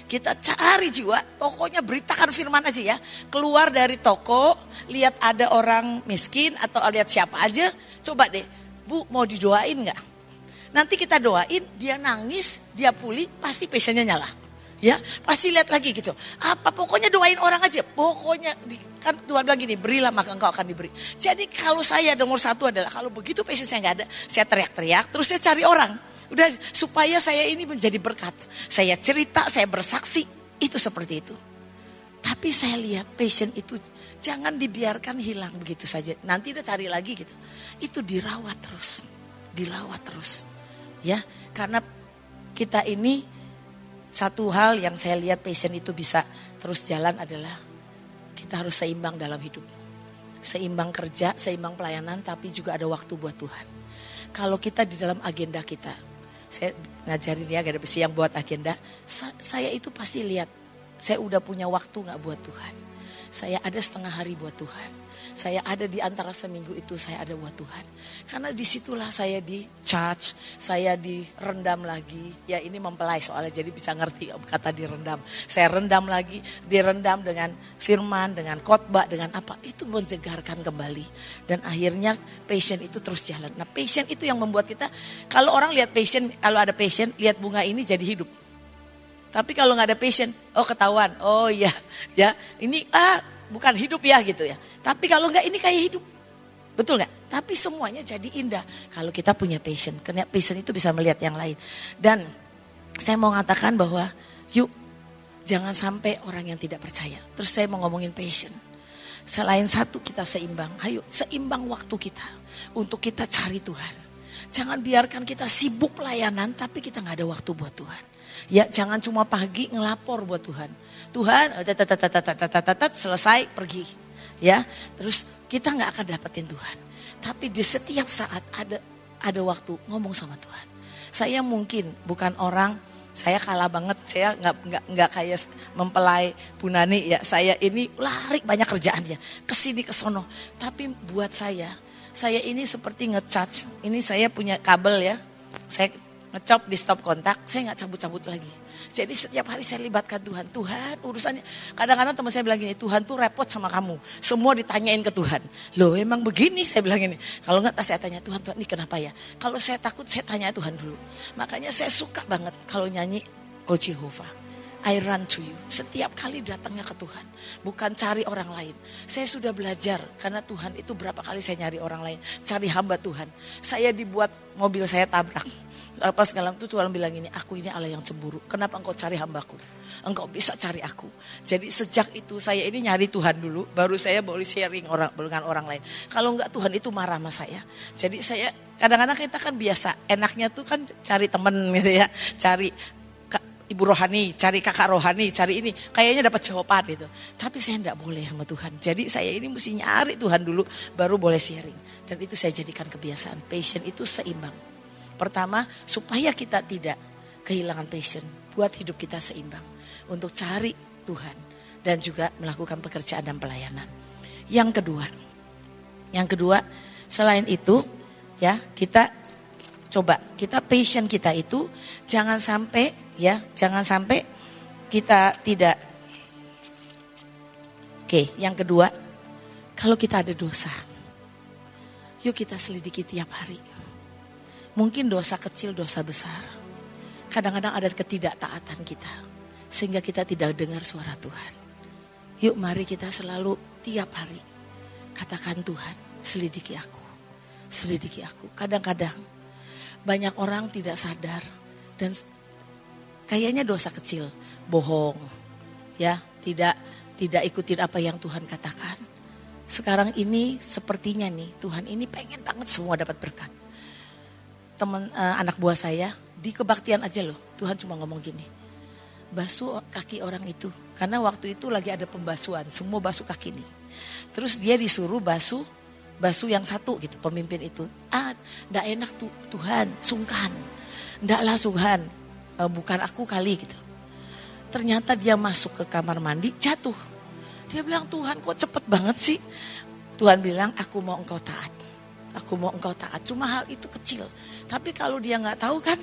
Kita cari jiwa, pokoknya beritakan firman aja ya. Keluar dari toko, lihat ada orang miskin atau lihat siapa aja, coba deh Bu mau didoain nggak? Nanti kita doain, dia nangis, dia pulih, pasti passionnya nyala. Ya, pasti lihat lagi gitu. Apa pokoknya doain orang aja. Pokoknya kan Tuhan bilang gini, berilah maka engkau akan diberi. Jadi kalau saya nomor satu adalah kalau begitu passion saya nggak ada, saya teriak-teriak, terus saya cari orang. Udah supaya saya ini menjadi berkat. Saya cerita, saya bersaksi, itu seperti itu. Tapi saya lihat passion itu Jangan dibiarkan hilang begitu saja. Nanti udah cari lagi gitu. Itu dirawat terus. Dirawat terus. Ya, karena kita ini satu hal yang saya lihat passion itu bisa terus jalan adalah kita harus seimbang dalam hidup. Seimbang kerja, seimbang pelayanan, tapi juga ada waktu buat Tuhan. Kalau kita di dalam agenda kita, saya ngajarin ya ada besi yang buat agenda, saya itu pasti lihat, saya udah punya waktu gak buat Tuhan saya ada setengah hari buat Tuhan. Saya ada di antara seminggu itu saya ada buat Tuhan. Karena di situlah saya di charge, saya direndam lagi. Ya ini mempelai soalnya jadi bisa ngerti kata direndam. Saya rendam lagi, direndam dengan firman, dengan khotbah, dengan apa. Itu menjegarkan kembali. Dan akhirnya passion itu terus jalan. Nah passion itu yang membuat kita, kalau orang lihat passion, kalau ada passion, lihat bunga ini jadi hidup. Tapi kalau nggak ada passion, oh ketahuan, oh iya, ya ini ah bukan hidup ya gitu ya. Tapi kalau nggak ini kayak hidup, betul nggak? Tapi semuanya jadi indah kalau kita punya passion. Karena passion itu bisa melihat yang lain. Dan saya mau mengatakan bahwa yuk jangan sampai orang yang tidak percaya. Terus saya mau ngomongin passion. Selain satu kita seimbang, ayo seimbang waktu kita untuk kita cari Tuhan. Jangan biarkan kita sibuk pelayanan tapi kita nggak ada waktu buat Tuhan. Ya jangan cuma pagi ngelapor buat Tuhan. Tuhan selesai pergi. Ya, terus kita nggak akan dapetin Tuhan. Tapi di setiap saat ada ada waktu ngomong sama Tuhan. Saya mungkin bukan orang saya kalah banget, saya nggak nggak nggak kayak mempelai Bunani ya. Saya ini lari banyak kerjaannya, ke sini ke sono. Tapi buat saya, saya ini seperti ngecharge. Ini saya punya kabel ya. Saya ngecop di stop kontak, saya nggak cabut-cabut lagi. Jadi setiap hari saya libatkan Tuhan. Tuhan urusannya, kadang-kadang teman saya bilang gini, Tuhan tuh repot sama kamu. Semua ditanyain ke Tuhan. Loh emang begini (laughs) saya bilang ini. Kalau nggak saya tanya Tuhan, Tuhan ini kenapa ya? Kalau saya takut saya tanya Tuhan dulu. Makanya saya suka banget kalau nyanyi Oh Jehovah. I run to you. Setiap kali datangnya ke Tuhan. Bukan cari orang lain. Saya sudah belajar. Karena Tuhan itu berapa kali saya nyari orang lain. Cari hamba Tuhan. Saya dibuat mobil saya tabrak. Pas dalam itu Tuhan bilang ini, aku ini Allah yang cemburu. Kenapa engkau cari hambaku? Engkau bisa cari aku. Jadi sejak itu saya ini nyari Tuhan dulu. Baru saya boleh sharing orang dengan orang lain. Kalau enggak Tuhan itu marah sama saya. Jadi saya kadang-kadang kita kan biasa. Enaknya tuh kan cari temen gitu ya. Cari ibu rohani, cari kakak rohani, cari ini. Kayaknya dapat jawaban gitu. Tapi saya tidak boleh sama Tuhan. Jadi saya ini mesti nyari Tuhan dulu baru boleh sharing. Dan itu saya jadikan kebiasaan. Passion itu seimbang. Pertama, supaya kita tidak kehilangan passion. Buat hidup kita seimbang. Untuk cari Tuhan. Dan juga melakukan pekerjaan dan pelayanan. Yang kedua. Yang kedua, selain itu ya kita coba kita passion kita itu jangan sampai ya, jangan sampai kita tidak Oke, yang kedua, kalau kita ada dosa, yuk kita selidiki tiap hari. Mungkin dosa kecil, dosa besar. Kadang-kadang ada ketidaktaatan kita, sehingga kita tidak dengar suara Tuhan. Yuk mari kita selalu tiap hari katakan Tuhan, selidiki aku, selidiki aku. Kadang-kadang banyak orang tidak sadar dan kayaknya dosa kecil, bohong, ya, tidak tidak ikutin apa yang Tuhan katakan. Sekarang ini sepertinya nih Tuhan ini pengen banget semua dapat berkat. Teman uh, anak buah saya di kebaktian aja loh, Tuhan cuma ngomong gini. Basuh kaki orang itu, karena waktu itu lagi ada pembasuhan, semua basuh kaki nih. Terus dia disuruh basuh basuh yang satu gitu pemimpin itu. Ah, ndak enak tuh Tuhan, sungkan. Ndaklah Tuhan, e, bukan aku kali gitu. Ternyata dia masuk ke kamar mandi jatuh. Dia bilang Tuhan kok cepet banget sih. Tuhan bilang aku mau engkau taat. Aku mau engkau taat. Cuma hal itu kecil. Tapi kalau dia nggak tahu kan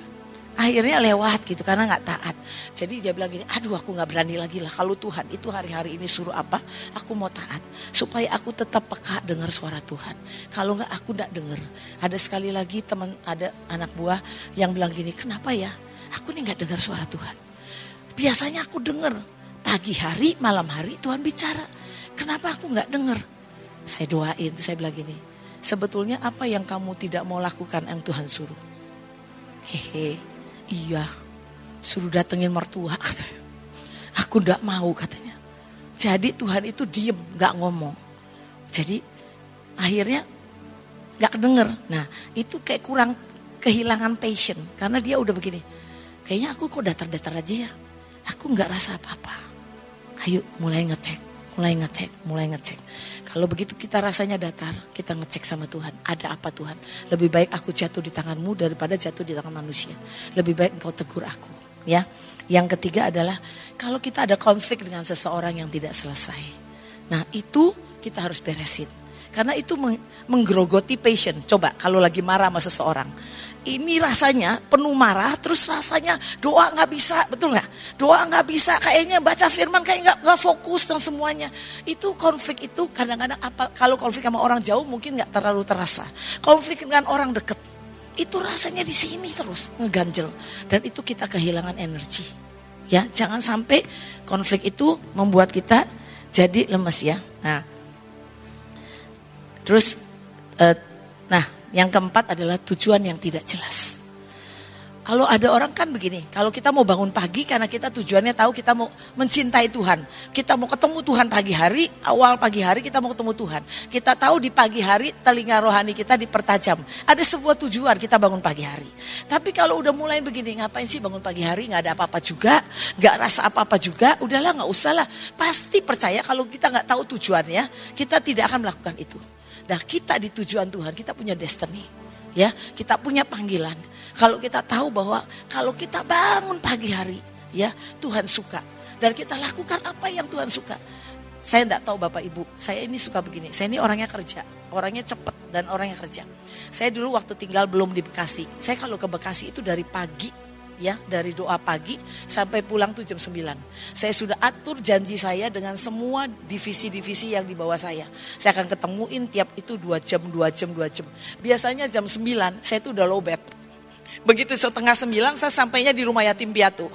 akhirnya lewat gitu karena nggak taat. Jadi dia bilang gini, aduh aku nggak berani lagi lah kalau Tuhan itu hari-hari ini suruh apa, aku mau taat supaya aku tetap peka dengar suara Tuhan. Kalau nggak aku nggak dengar. Ada sekali lagi teman ada anak buah yang bilang gini, kenapa ya? Aku nih nggak dengar suara Tuhan. Biasanya aku dengar pagi hari, malam hari Tuhan bicara. Kenapa aku nggak dengar? Saya doain, saya bilang gini. Sebetulnya apa yang kamu tidak mau lakukan yang Tuhan suruh? Hehe, iya. Suruh datengin mertua. Aku ndak mau katanya. Jadi Tuhan itu diem, nggak ngomong. Jadi akhirnya nggak kedenger. Nah itu kayak kurang kehilangan passion karena dia udah begini kayaknya aku kok datar-datar aja ya. Aku nggak rasa apa-apa. Ayo mulai ngecek, mulai ngecek, mulai ngecek. Kalau begitu kita rasanya datar, kita ngecek sama Tuhan. Ada apa Tuhan? Lebih baik aku jatuh di tanganmu daripada jatuh di tangan manusia. Lebih baik engkau tegur aku. Ya. Yang ketiga adalah kalau kita ada konflik dengan seseorang yang tidak selesai. Nah itu kita harus beresin. Karena itu menggerogoti passion. Coba kalau lagi marah sama seseorang ini rasanya penuh marah, terus rasanya doa nggak bisa, betul nggak? Doa nggak bisa, kayaknya baca firman kayak nggak nggak fokus dan semuanya. Itu konflik itu kadang-kadang apa? Kalau konflik sama orang jauh mungkin nggak terlalu terasa. Konflik dengan orang deket itu rasanya di sini terus ngeganjel dan itu kita kehilangan energi. Ya, jangan sampai konflik itu membuat kita jadi lemes ya. Nah, terus, uh, nah yang keempat adalah tujuan yang tidak jelas. Kalau ada orang kan begini, kalau kita mau bangun pagi karena kita tujuannya tahu kita mau mencintai Tuhan. Kita mau ketemu Tuhan pagi hari, awal pagi hari kita mau ketemu Tuhan. Kita tahu di pagi hari telinga rohani kita dipertajam. Ada sebuah tujuan kita bangun pagi hari. Tapi kalau udah mulai begini, ngapain sih bangun pagi hari, nggak ada apa-apa juga, nggak rasa apa-apa juga, udahlah nggak usah lah. Pasti percaya kalau kita nggak tahu tujuannya, kita tidak akan melakukan itu. Nah kita di tujuan Tuhan, kita punya destiny. Ya, kita punya panggilan. Kalau kita tahu bahwa kalau kita bangun pagi hari, ya Tuhan suka. Dan kita lakukan apa yang Tuhan suka. Saya tidak tahu Bapak Ibu, saya ini suka begini. Saya ini orangnya kerja, orangnya cepat dan orangnya kerja. Saya dulu waktu tinggal belum di Bekasi. Saya kalau ke Bekasi itu dari pagi ya dari doa pagi sampai pulang tuh jam 9. Saya sudah atur janji saya dengan semua divisi-divisi yang di bawah saya. Saya akan ketemuin tiap itu dua jam, dua jam, dua jam. Biasanya jam 9 saya tuh udah low bed. Begitu setengah 9 saya sampainya di rumah yatim piatu.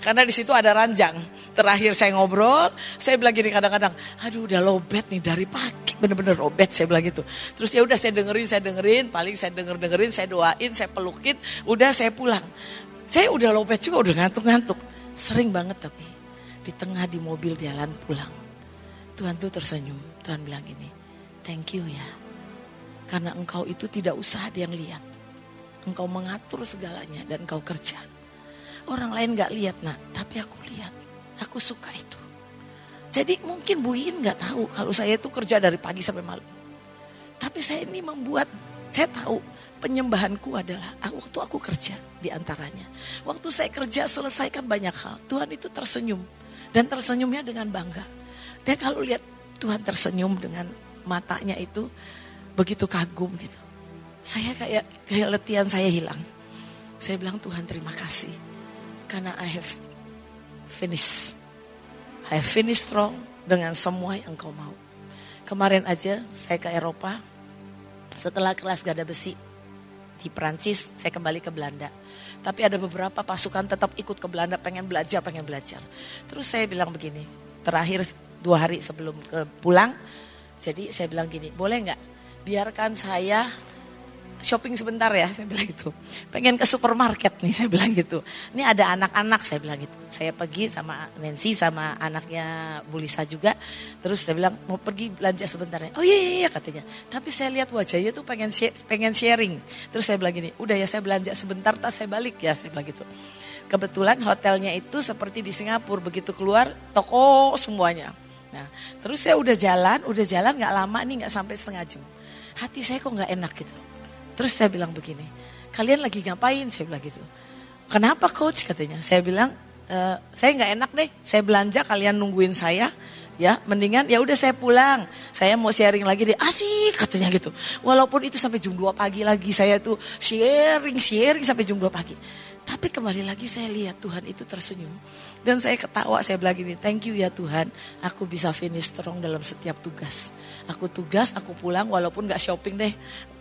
Karena di situ ada ranjang. Terakhir saya ngobrol, saya bilang gini kadang-kadang, aduh udah lobet nih dari pagi, bener-bener lobet saya bilang gitu. Terus ya udah saya dengerin, saya dengerin, paling saya denger dengerin, saya doain, saya pelukin, udah saya pulang. Saya udah lopet juga, udah ngantuk-ngantuk. Sering banget tapi di tengah di mobil jalan pulang. Tuhan tuh tersenyum. Tuhan bilang ini, thank you ya. Karena engkau itu tidak usah ada yang lihat. Engkau mengatur segalanya dan engkau kerja. Orang lain gak lihat nak, tapi aku lihat. Aku suka itu. Jadi mungkin Bu Iin gak tahu kalau saya itu kerja dari pagi sampai malam. Tapi saya ini membuat, saya tahu penyembahanku adalah ah, waktu aku kerja di antaranya. Waktu saya kerja selesaikan banyak hal. Tuhan itu tersenyum. Dan tersenyumnya dengan bangga. Dan kalau lihat Tuhan tersenyum dengan matanya itu begitu kagum gitu. Saya kayak kayak saya hilang. Saya bilang Tuhan terima kasih. Karena I have finished. I have finished strong dengan semua yang kau mau. Kemarin aja saya ke Eropa. Setelah kelas gada besi, di Perancis, saya kembali ke Belanda. Tapi ada beberapa pasukan tetap ikut ke Belanda, pengen belajar, pengen belajar. Terus saya bilang begini, terakhir dua hari sebelum ke pulang, jadi saya bilang gini, boleh nggak biarkan saya shopping sebentar ya, saya bilang gitu. Pengen ke supermarket nih, saya bilang gitu. Ini ada anak-anak, saya bilang gitu. Saya pergi sama Nancy, sama anaknya Bulisa juga. Terus saya bilang, mau pergi belanja sebentar ya. Oh iya, iya, iya katanya. Tapi saya lihat wajahnya tuh pengen pengen sharing. Terus saya bilang gini, udah ya saya belanja sebentar, tas saya balik ya, saya bilang gitu. Kebetulan hotelnya itu seperti di Singapura, begitu keluar toko semuanya. Nah, terus saya udah jalan, udah jalan nggak lama nih, nggak sampai setengah jam. Hati saya kok nggak enak gitu Terus saya bilang begini, kalian lagi ngapain? Saya bilang gitu. Kenapa coach katanya? Saya bilang, e, saya nggak enak deh, saya belanja kalian nungguin saya, ya mendingan ya udah saya pulang. Saya mau sharing lagi deh, asik katanya gitu. Walaupun itu sampai jam 2 pagi lagi saya tuh sharing, sharing sampai jam 2 pagi. Tapi kembali lagi saya lihat Tuhan itu tersenyum. Dan saya ketawa, saya bilang gini, thank you ya Tuhan, aku bisa finish strong dalam setiap tugas. Aku tugas, aku pulang walaupun gak shopping deh.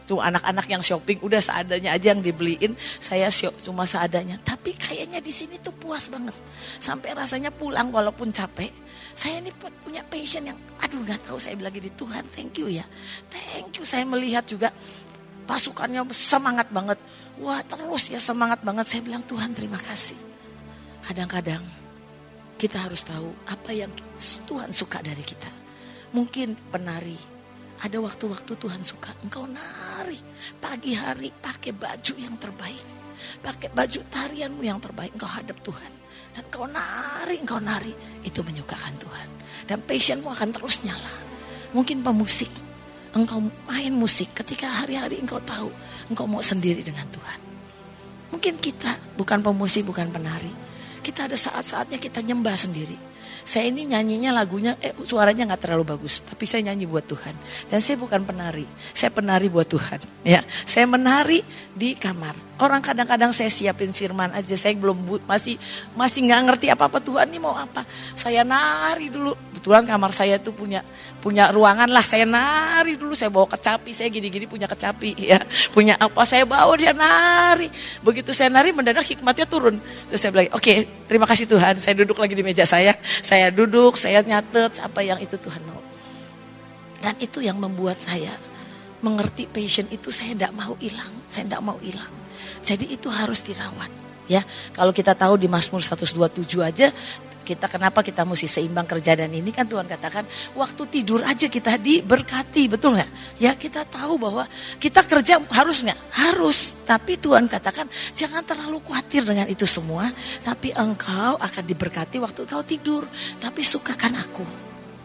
Tuh anak-anak yang shopping udah seadanya aja yang dibeliin, saya cuma seadanya. Tapi kayaknya di sini tuh puas banget. Sampai rasanya pulang walaupun capek. Saya ini punya passion yang aduh gak tahu saya bilang gini, Tuhan thank you ya. Thank you saya melihat juga pasukannya semangat banget. Wah terus ya semangat banget. Saya bilang Tuhan terima kasih. Kadang-kadang kita harus tahu apa yang Tuhan suka dari kita. Mungkin penari, ada waktu-waktu Tuhan suka engkau nari pagi hari pakai baju yang terbaik. Pakai baju tarianmu yang terbaik engkau hadap Tuhan. Dan engkau nari, engkau nari. Itu menyukakan Tuhan. Dan passionmu akan terus nyala. Mungkin pemusik. Engkau main musik ketika hari-hari engkau tahu. Engkau mau sendiri dengan Tuhan. Mungkin kita bukan pemusik, bukan penari. Kita ada saat-saatnya kita nyembah sendiri saya ini nyanyinya lagunya, eh suaranya nggak terlalu bagus, tapi saya nyanyi buat Tuhan. Dan saya bukan penari, saya penari buat Tuhan. Ya, saya menari di kamar. Orang kadang-kadang saya siapin firman aja, saya belum masih masih nggak ngerti apa apa Tuhan ini mau apa. Saya nari dulu. Kebetulan kamar saya tuh punya punya ruangan lah, saya nari dulu, saya bawa kecapi, saya gini-gini punya kecapi, (laughs) ya, punya apa saya bawa dia nari. Begitu saya nari mendadak hikmatnya turun. Terus saya bilang, oke, okay, terima kasih Tuhan. Saya duduk lagi di meja saya, saya duduk, saya nyatet apa yang itu Tuhan mau. Dan itu yang membuat saya mengerti passion itu saya tidak mau hilang, saya tidak mau hilang. Jadi itu harus dirawat. Ya, kalau kita tahu di Mazmur 127 aja kita kenapa kita mesti seimbang kerja dan ini? Kan Tuhan katakan waktu tidur aja kita diberkati betul nggak? Ya kita tahu bahwa kita kerja harus nggak? Harus. Tapi Tuhan katakan jangan terlalu khawatir dengan itu semua tapi engkau akan diberkati waktu engkau tidur. Tapi sukakan aku.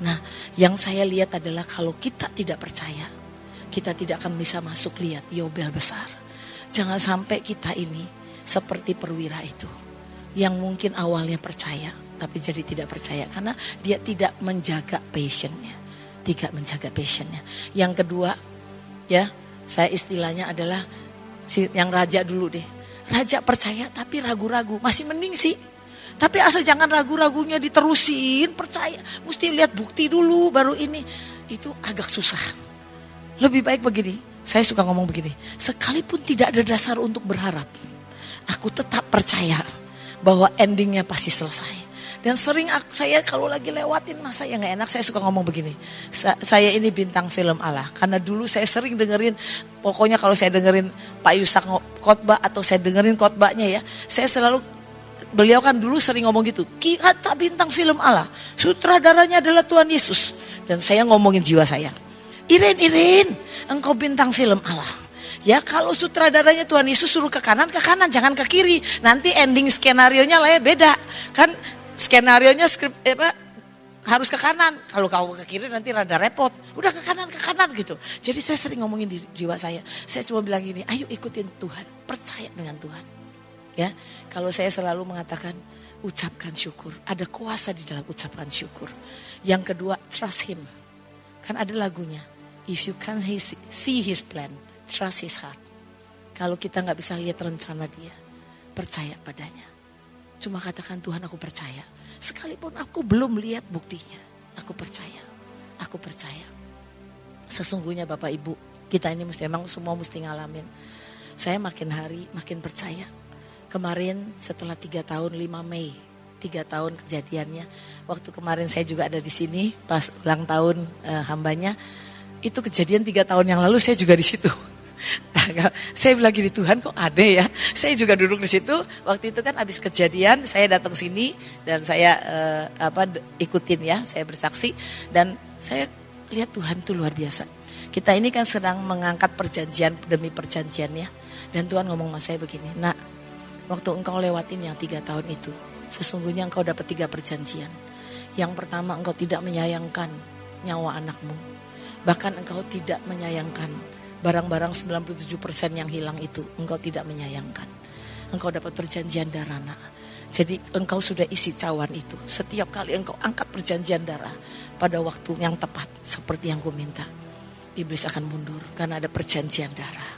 Nah yang saya lihat adalah kalau kita tidak percaya kita tidak akan bisa masuk lihat Yobel besar. Jangan sampai kita ini seperti perwira itu. Yang mungkin awalnya percaya, tapi jadi tidak percaya karena dia tidak menjaga passionnya, tidak menjaga passionnya. Yang kedua, ya saya istilahnya adalah si yang raja dulu deh. Raja percaya tapi ragu-ragu, masih mending sih. Tapi asal jangan ragu-ragunya diterusin, percaya. Mesti lihat bukti dulu baru ini. Itu agak susah. Lebih baik begini, saya suka ngomong begini. Sekalipun tidak ada dasar untuk berharap, aku tetap percaya bahwa endingnya pasti selesai. Dan sering aku, saya kalau lagi lewatin masa yang nggak enak saya suka ngomong begini. Sa saya ini bintang film Allah karena dulu saya sering dengerin pokoknya kalau saya dengerin Pak Yusak khotbah atau saya dengerin khotbahnya ya, saya selalu beliau kan dulu sering ngomong gitu. Kita bintang film Allah, sutradaranya adalah Tuhan Yesus dan saya ngomongin jiwa saya. Irin, Irin, engkau bintang film Allah. Ya kalau sutradaranya Tuhan Yesus suruh ke kanan, ke kanan, jangan ke kiri. Nanti ending skenario nya lah ya beda. Kan skenario nya skrip eh, apa harus ke kanan. Kalau kau ke kiri nanti rada repot. Udah ke kanan, ke kanan gitu. Jadi saya sering ngomongin di jiwa saya. Saya cuma bilang gini, ayo ikutin Tuhan. Percaya dengan Tuhan. Ya, kalau saya selalu mengatakan ucapkan syukur. Ada kuasa di dalam ucapan syukur. Yang kedua, trust him. Kan ada lagunya. If you can see his plan, trust his heart. Kalau kita nggak bisa lihat rencana dia, percaya padanya. Cuma katakan Tuhan aku percaya. Sekalipun aku belum lihat buktinya, aku percaya. Aku percaya. Sesungguhnya Bapak Ibu, kita ini mesti memang semua mesti ngalamin. Saya makin hari makin percaya. Kemarin setelah tiga tahun 5 Mei, tiga tahun kejadiannya. Waktu kemarin saya juga ada di sini pas ulang tahun eh, hambanya. Itu kejadian tiga tahun yang lalu saya juga di situ. (laughs) saya bilang gini Tuhan kok ada ya. Saya juga duduk di situ. Waktu itu kan habis kejadian saya datang sini dan saya uh, apa ikutin ya, saya bersaksi dan saya lihat Tuhan itu luar biasa. Kita ini kan sedang mengangkat perjanjian demi perjanjian ya. Dan Tuhan ngomong sama saya begini, nak waktu engkau lewatin yang tiga tahun itu, sesungguhnya engkau dapat tiga perjanjian. Yang pertama engkau tidak menyayangkan nyawa anakmu. Bahkan engkau tidak menyayangkan barang-barang 97% yang hilang itu engkau tidak menyayangkan. Engkau dapat perjanjian darah nak. Jadi engkau sudah isi cawan itu. Setiap kali engkau angkat perjanjian darah pada waktu yang tepat seperti yang ku minta. Iblis akan mundur karena ada perjanjian darah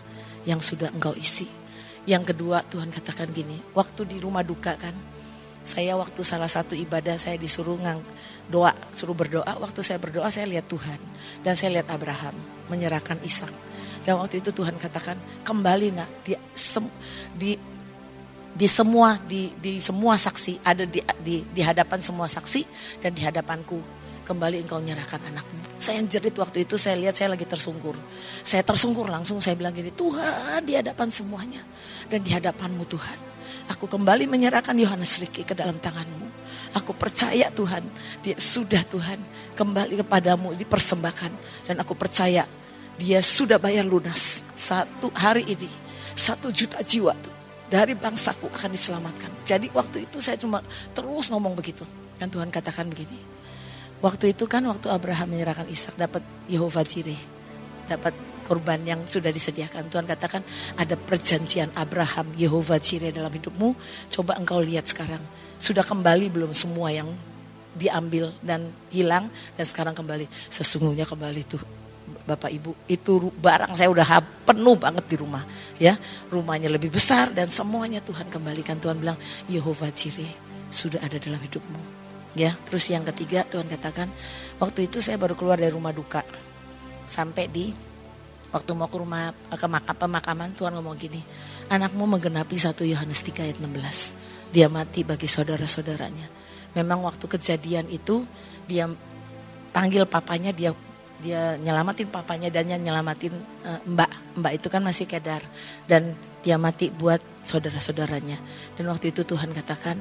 yang sudah engkau isi. Yang kedua Tuhan katakan gini, waktu di rumah duka kan, saya waktu salah satu ibadah saya disuruh ngang doa, suruh berdoa. Waktu saya berdoa saya lihat Tuhan dan saya lihat Abraham menyerahkan Ishak dan waktu itu Tuhan katakan kembali nak di, sem, di di semua di di semua saksi ada di, di di hadapan semua saksi dan di hadapanku kembali engkau nyerahkan anakmu. Saya yang jerit waktu itu saya lihat saya lagi tersungkur. Saya tersungkur langsung saya bilang gini, Tuhan di hadapan semuanya dan di hadapanmu Tuhan. Aku kembali menyerahkan Yohanes Riki ke dalam tanganmu. Aku percaya Tuhan, dia sudah Tuhan kembali kepadamu dipersembahkan. Dan aku percaya dia sudah bayar lunas satu hari ini. Satu juta jiwa tuh dari bangsaku akan diselamatkan. Jadi waktu itu saya cuma terus ngomong begitu. Dan Tuhan katakan begini. Waktu itu kan waktu Abraham menyerahkan Ishak dapat Yehova Jireh. Dapat korban yang sudah disediakan. Tuhan katakan ada perjanjian Abraham Yehova Jireh dalam hidupmu. Coba engkau lihat sekarang. Sudah kembali belum semua yang diambil dan hilang dan sekarang kembali. Sesungguhnya kembali tuh Bapak Ibu, itu barang saya udah penuh banget di rumah. ya Rumahnya lebih besar dan semuanya Tuhan kembalikan. Tuhan bilang, Yehova Jireh sudah ada dalam hidupmu. Ya, terus yang ketiga Tuhan katakan, waktu itu saya baru keluar dari rumah duka. Sampai di waktu mau ke rumah ke makam pemakaman Tuhan ngomong gini, anakmu menggenapi satu Yohanes 3 ayat 16. Dia mati bagi saudara-saudaranya. Memang waktu kejadian itu dia panggil papanya dia dia nyelamatin papanya dan nyelamatin uh, mbak mbak itu kan masih kedar dan dia mati buat saudara-saudaranya dan waktu itu Tuhan katakan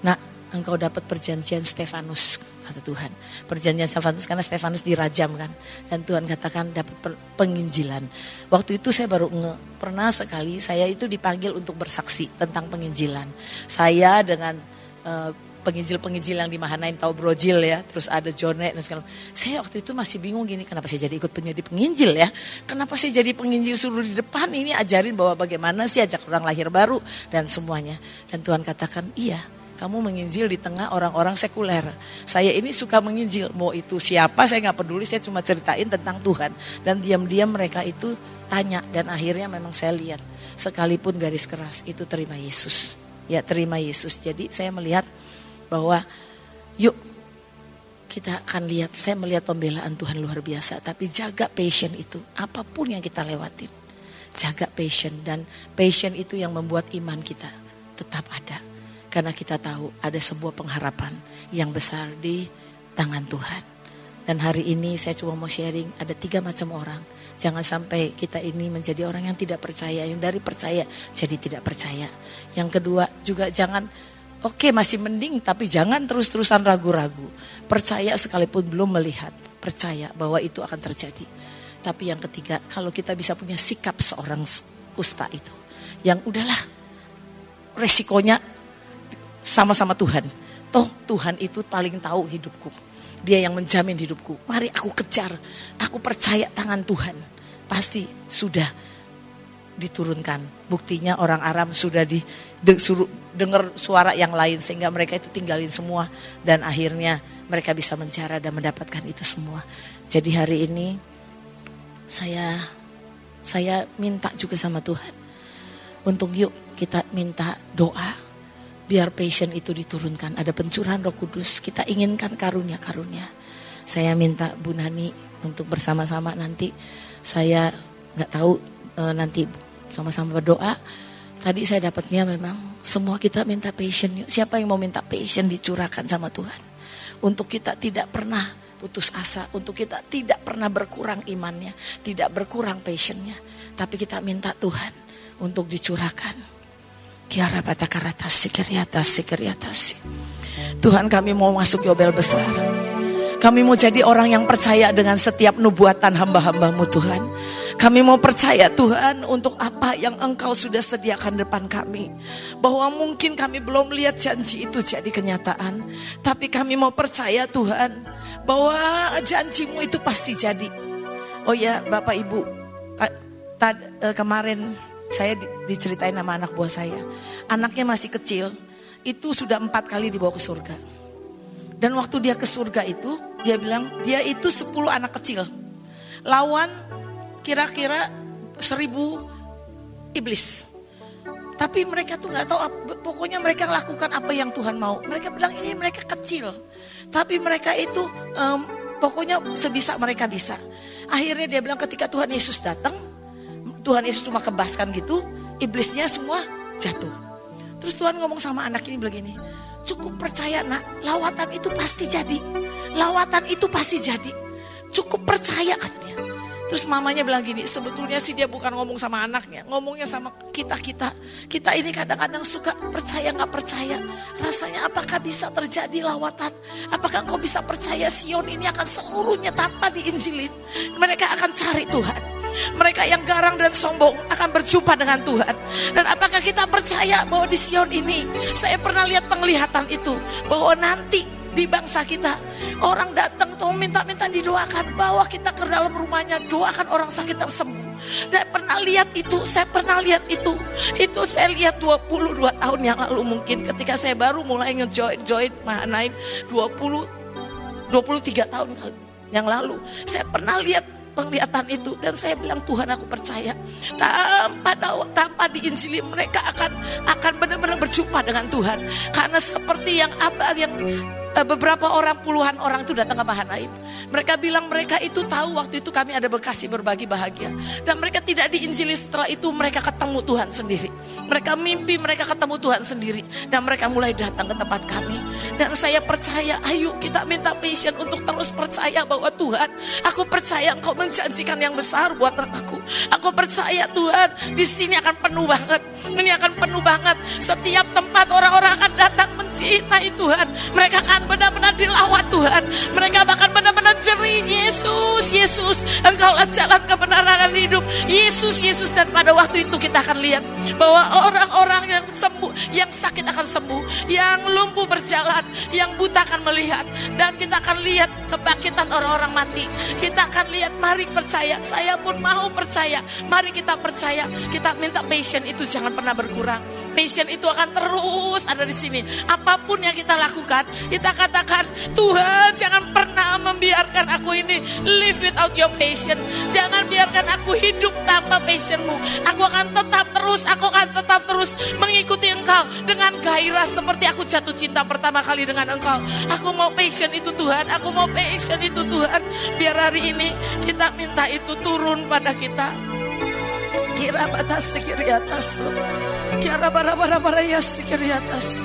nak engkau dapat perjanjian Stefanus kata Tuhan perjanjian Stefanus karena Stefanus dirajam kan dan Tuhan katakan dapat penginjilan waktu itu saya baru nge, pernah sekali saya itu dipanggil untuk bersaksi tentang penginjilan saya dengan uh, penginjil-penginjil yang di Mahanaim tahu brojil ya, terus ada Jonet dan segala. Saya waktu itu masih bingung gini, kenapa saya jadi ikut penjadi penginjil ya? Kenapa saya jadi penginjil suruh di depan ini ajarin bahwa bagaimana sih ajak orang lahir baru dan semuanya. Dan Tuhan katakan, iya, kamu menginjil di tengah orang-orang sekuler. Saya ini suka menginjil, mau itu siapa saya nggak peduli, saya cuma ceritain tentang Tuhan. Dan diam-diam mereka itu tanya dan akhirnya memang saya lihat sekalipun garis keras itu terima Yesus. Ya terima Yesus. Jadi saya melihat bahwa yuk kita akan lihat, saya melihat pembelaan Tuhan luar biasa. Tapi jaga passion itu, apa pun yang kita lewatin. Jaga passion dan passion itu yang membuat iman kita tetap ada. Karena kita tahu ada sebuah pengharapan yang besar di tangan Tuhan. Dan hari ini saya cuma mau sharing, ada tiga macam orang Jangan sampai kita ini menjadi orang yang tidak percaya, yang dari percaya jadi tidak percaya. Yang kedua juga jangan oke okay, masih mending tapi jangan terus-terusan ragu-ragu. Percaya sekalipun belum melihat, percaya bahwa itu akan terjadi. Tapi yang ketiga, kalau kita bisa punya sikap seorang kusta itu, yang udahlah resikonya sama-sama Tuhan. Toh Tuhan itu paling tahu hidupku. Dia yang menjamin hidupku. Mari aku kejar. Aku percaya tangan Tuhan. Pasti sudah diturunkan. Buktinya orang Aram sudah di de, suruh dengar suara yang lain sehingga mereka itu tinggalin semua dan akhirnya mereka bisa mencara dan mendapatkan itu semua. Jadi hari ini saya saya minta juga sama Tuhan untuk yuk kita minta doa biar passion itu diturunkan. Ada pencurahan roh kudus, kita inginkan karunia-karunia. Saya minta Bu Nani untuk bersama-sama nanti saya nggak tahu e, nanti sama-sama berdoa. Tadi saya dapatnya memang semua kita minta passion. Siapa yang mau minta passion dicurahkan sama Tuhan? Untuk kita tidak pernah putus asa, untuk kita tidak pernah berkurang imannya, tidak berkurang passionnya. Tapi kita minta Tuhan untuk dicurahkan Tuhan kami mau masuk Yobel besar. Kami mau jadi orang yang percaya dengan setiap nubuatan hamba-hambamu Tuhan. Kami mau percaya Tuhan untuk apa yang engkau sudah sediakan depan kami. Bahwa mungkin kami belum lihat janji itu jadi kenyataan. Tapi kami mau percaya Tuhan bahwa janjimu itu pasti jadi. Oh ya Bapak Ibu, eh, kemarin saya diceritain sama anak buah saya. Anaknya masih kecil, itu sudah empat kali dibawa ke surga. Dan waktu dia ke surga itu, dia bilang dia itu sepuluh anak kecil. Lawan kira-kira seribu iblis. Tapi mereka tuh nggak tahu, pokoknya mereka lakukan apa yang Tuhan mau. Mereka bilang ini mereka kecil, tapi mereka itu um, pokoknya sebisa mereka bisa. Akhirnya dia bilang ketika Tuhan Yesus datang, Tuhan Yesus cuma kebaskan gitu, iblisnya semua jatuh. Terus Tuhan ngomong sama anak ini begini, cukup percaya nak, lawatan itu pasti jadi. Lawatan itu pasti jadi. Cukup percaya dia. Terus mamanya bilang gini, sebetulnya sih dia bukan ngomong sama anaknya, ngomongnya sama kita-kita. Kita ini kadang-kadang suka percaya nggak percaya. Rasanya apakah bisa terjadi lawatan? Apakah engkau bisa percaya Sion ini akan seluruhnya tanpa diinjilin? Mereka akan cari Tuhan. Mereka yang garang dan sombong akan berjumpa dengan Tuhan. Dan apakah kita percaya bahwa di Sion ini, saya pernah lihat penglihatan itu, bahwa nanti di bangsa kita. Orang datang tuh minta-minta didoakan, bawa kita ke dalam rumahnya, doakan orang sakit tersembuh. Dan pernah lihat itu, saya pernah lihat itu. Itu saya lihat 22 tahun yang lalu mungkin ketika saya baru mulai ngejoin-join Mahanaim 20 23 tahun yang lalu. Saya pernah lihat penglihatan itu. Dan saya bilang Tuhan aku percaya tanpa tanpa diinjili mereka akan akan benar-benar berjumpa dengan Tuhan. Karena seperti yang apa yang beberapa orang puluhan orang itu datang ke Mahanaim. Mereka bilang mereka itu tahu waktu itu kami ada bekasi berbagi bahagia. Dan mereka tidak diinjili setelah itu mereka ketemu Tuhan sendiri. Mereka mimpi mereka ketemu Tuhan sendiri. Dan mereka mulai datang ke tempat kami. Dan saya percaya ayo kita minta passion untuk terus percaya bahwa Tuhan. Aku percaya engkau menjanjikan yang besar buat aku. Aku percaya Tuhan di sini akan penuh banget. Ini akan penuh banget. Setiap tempat orang-orang akan datang mencintai Tuhan. Mereka akan benar-benar dilawat Tuhan. Mereka bahkan benar-benar jerit Yesus, Yesus. Engkau jalan kebenaran dan hidup. Yesus Yesus dan pada waktu itu kita akan lihat bahwa orang-orang yang sembuh yang sakit akan sembuh yang lumpuh berjalan yang buta akan melihat. Dan kita akan lihat kebangkitan orang-orang mati. Kita akan lihat mari percaya saya pun mau percaya. Mari kita percaya. Kita minta passion itu jangan pernah berkurang. Passion itu akan terus ada di sini. Apa pun yang kita lakukan kita katakan Tuhan jangan pernah membiarkan aku ini live without your passion jangan biarkan aku hidup tanpa passionmu aku akan tetap terus aku akan tetap terus mengikuti engkau dengan gairah seperti aku jatuh cinta pertama kali dengan engkau aku mau passion itu Tuhan aku mau passion itu Tuhan biar hari ini kita minta itu turun pada kita kira batas sekiri atas kira bara bara bara ya sekiri atas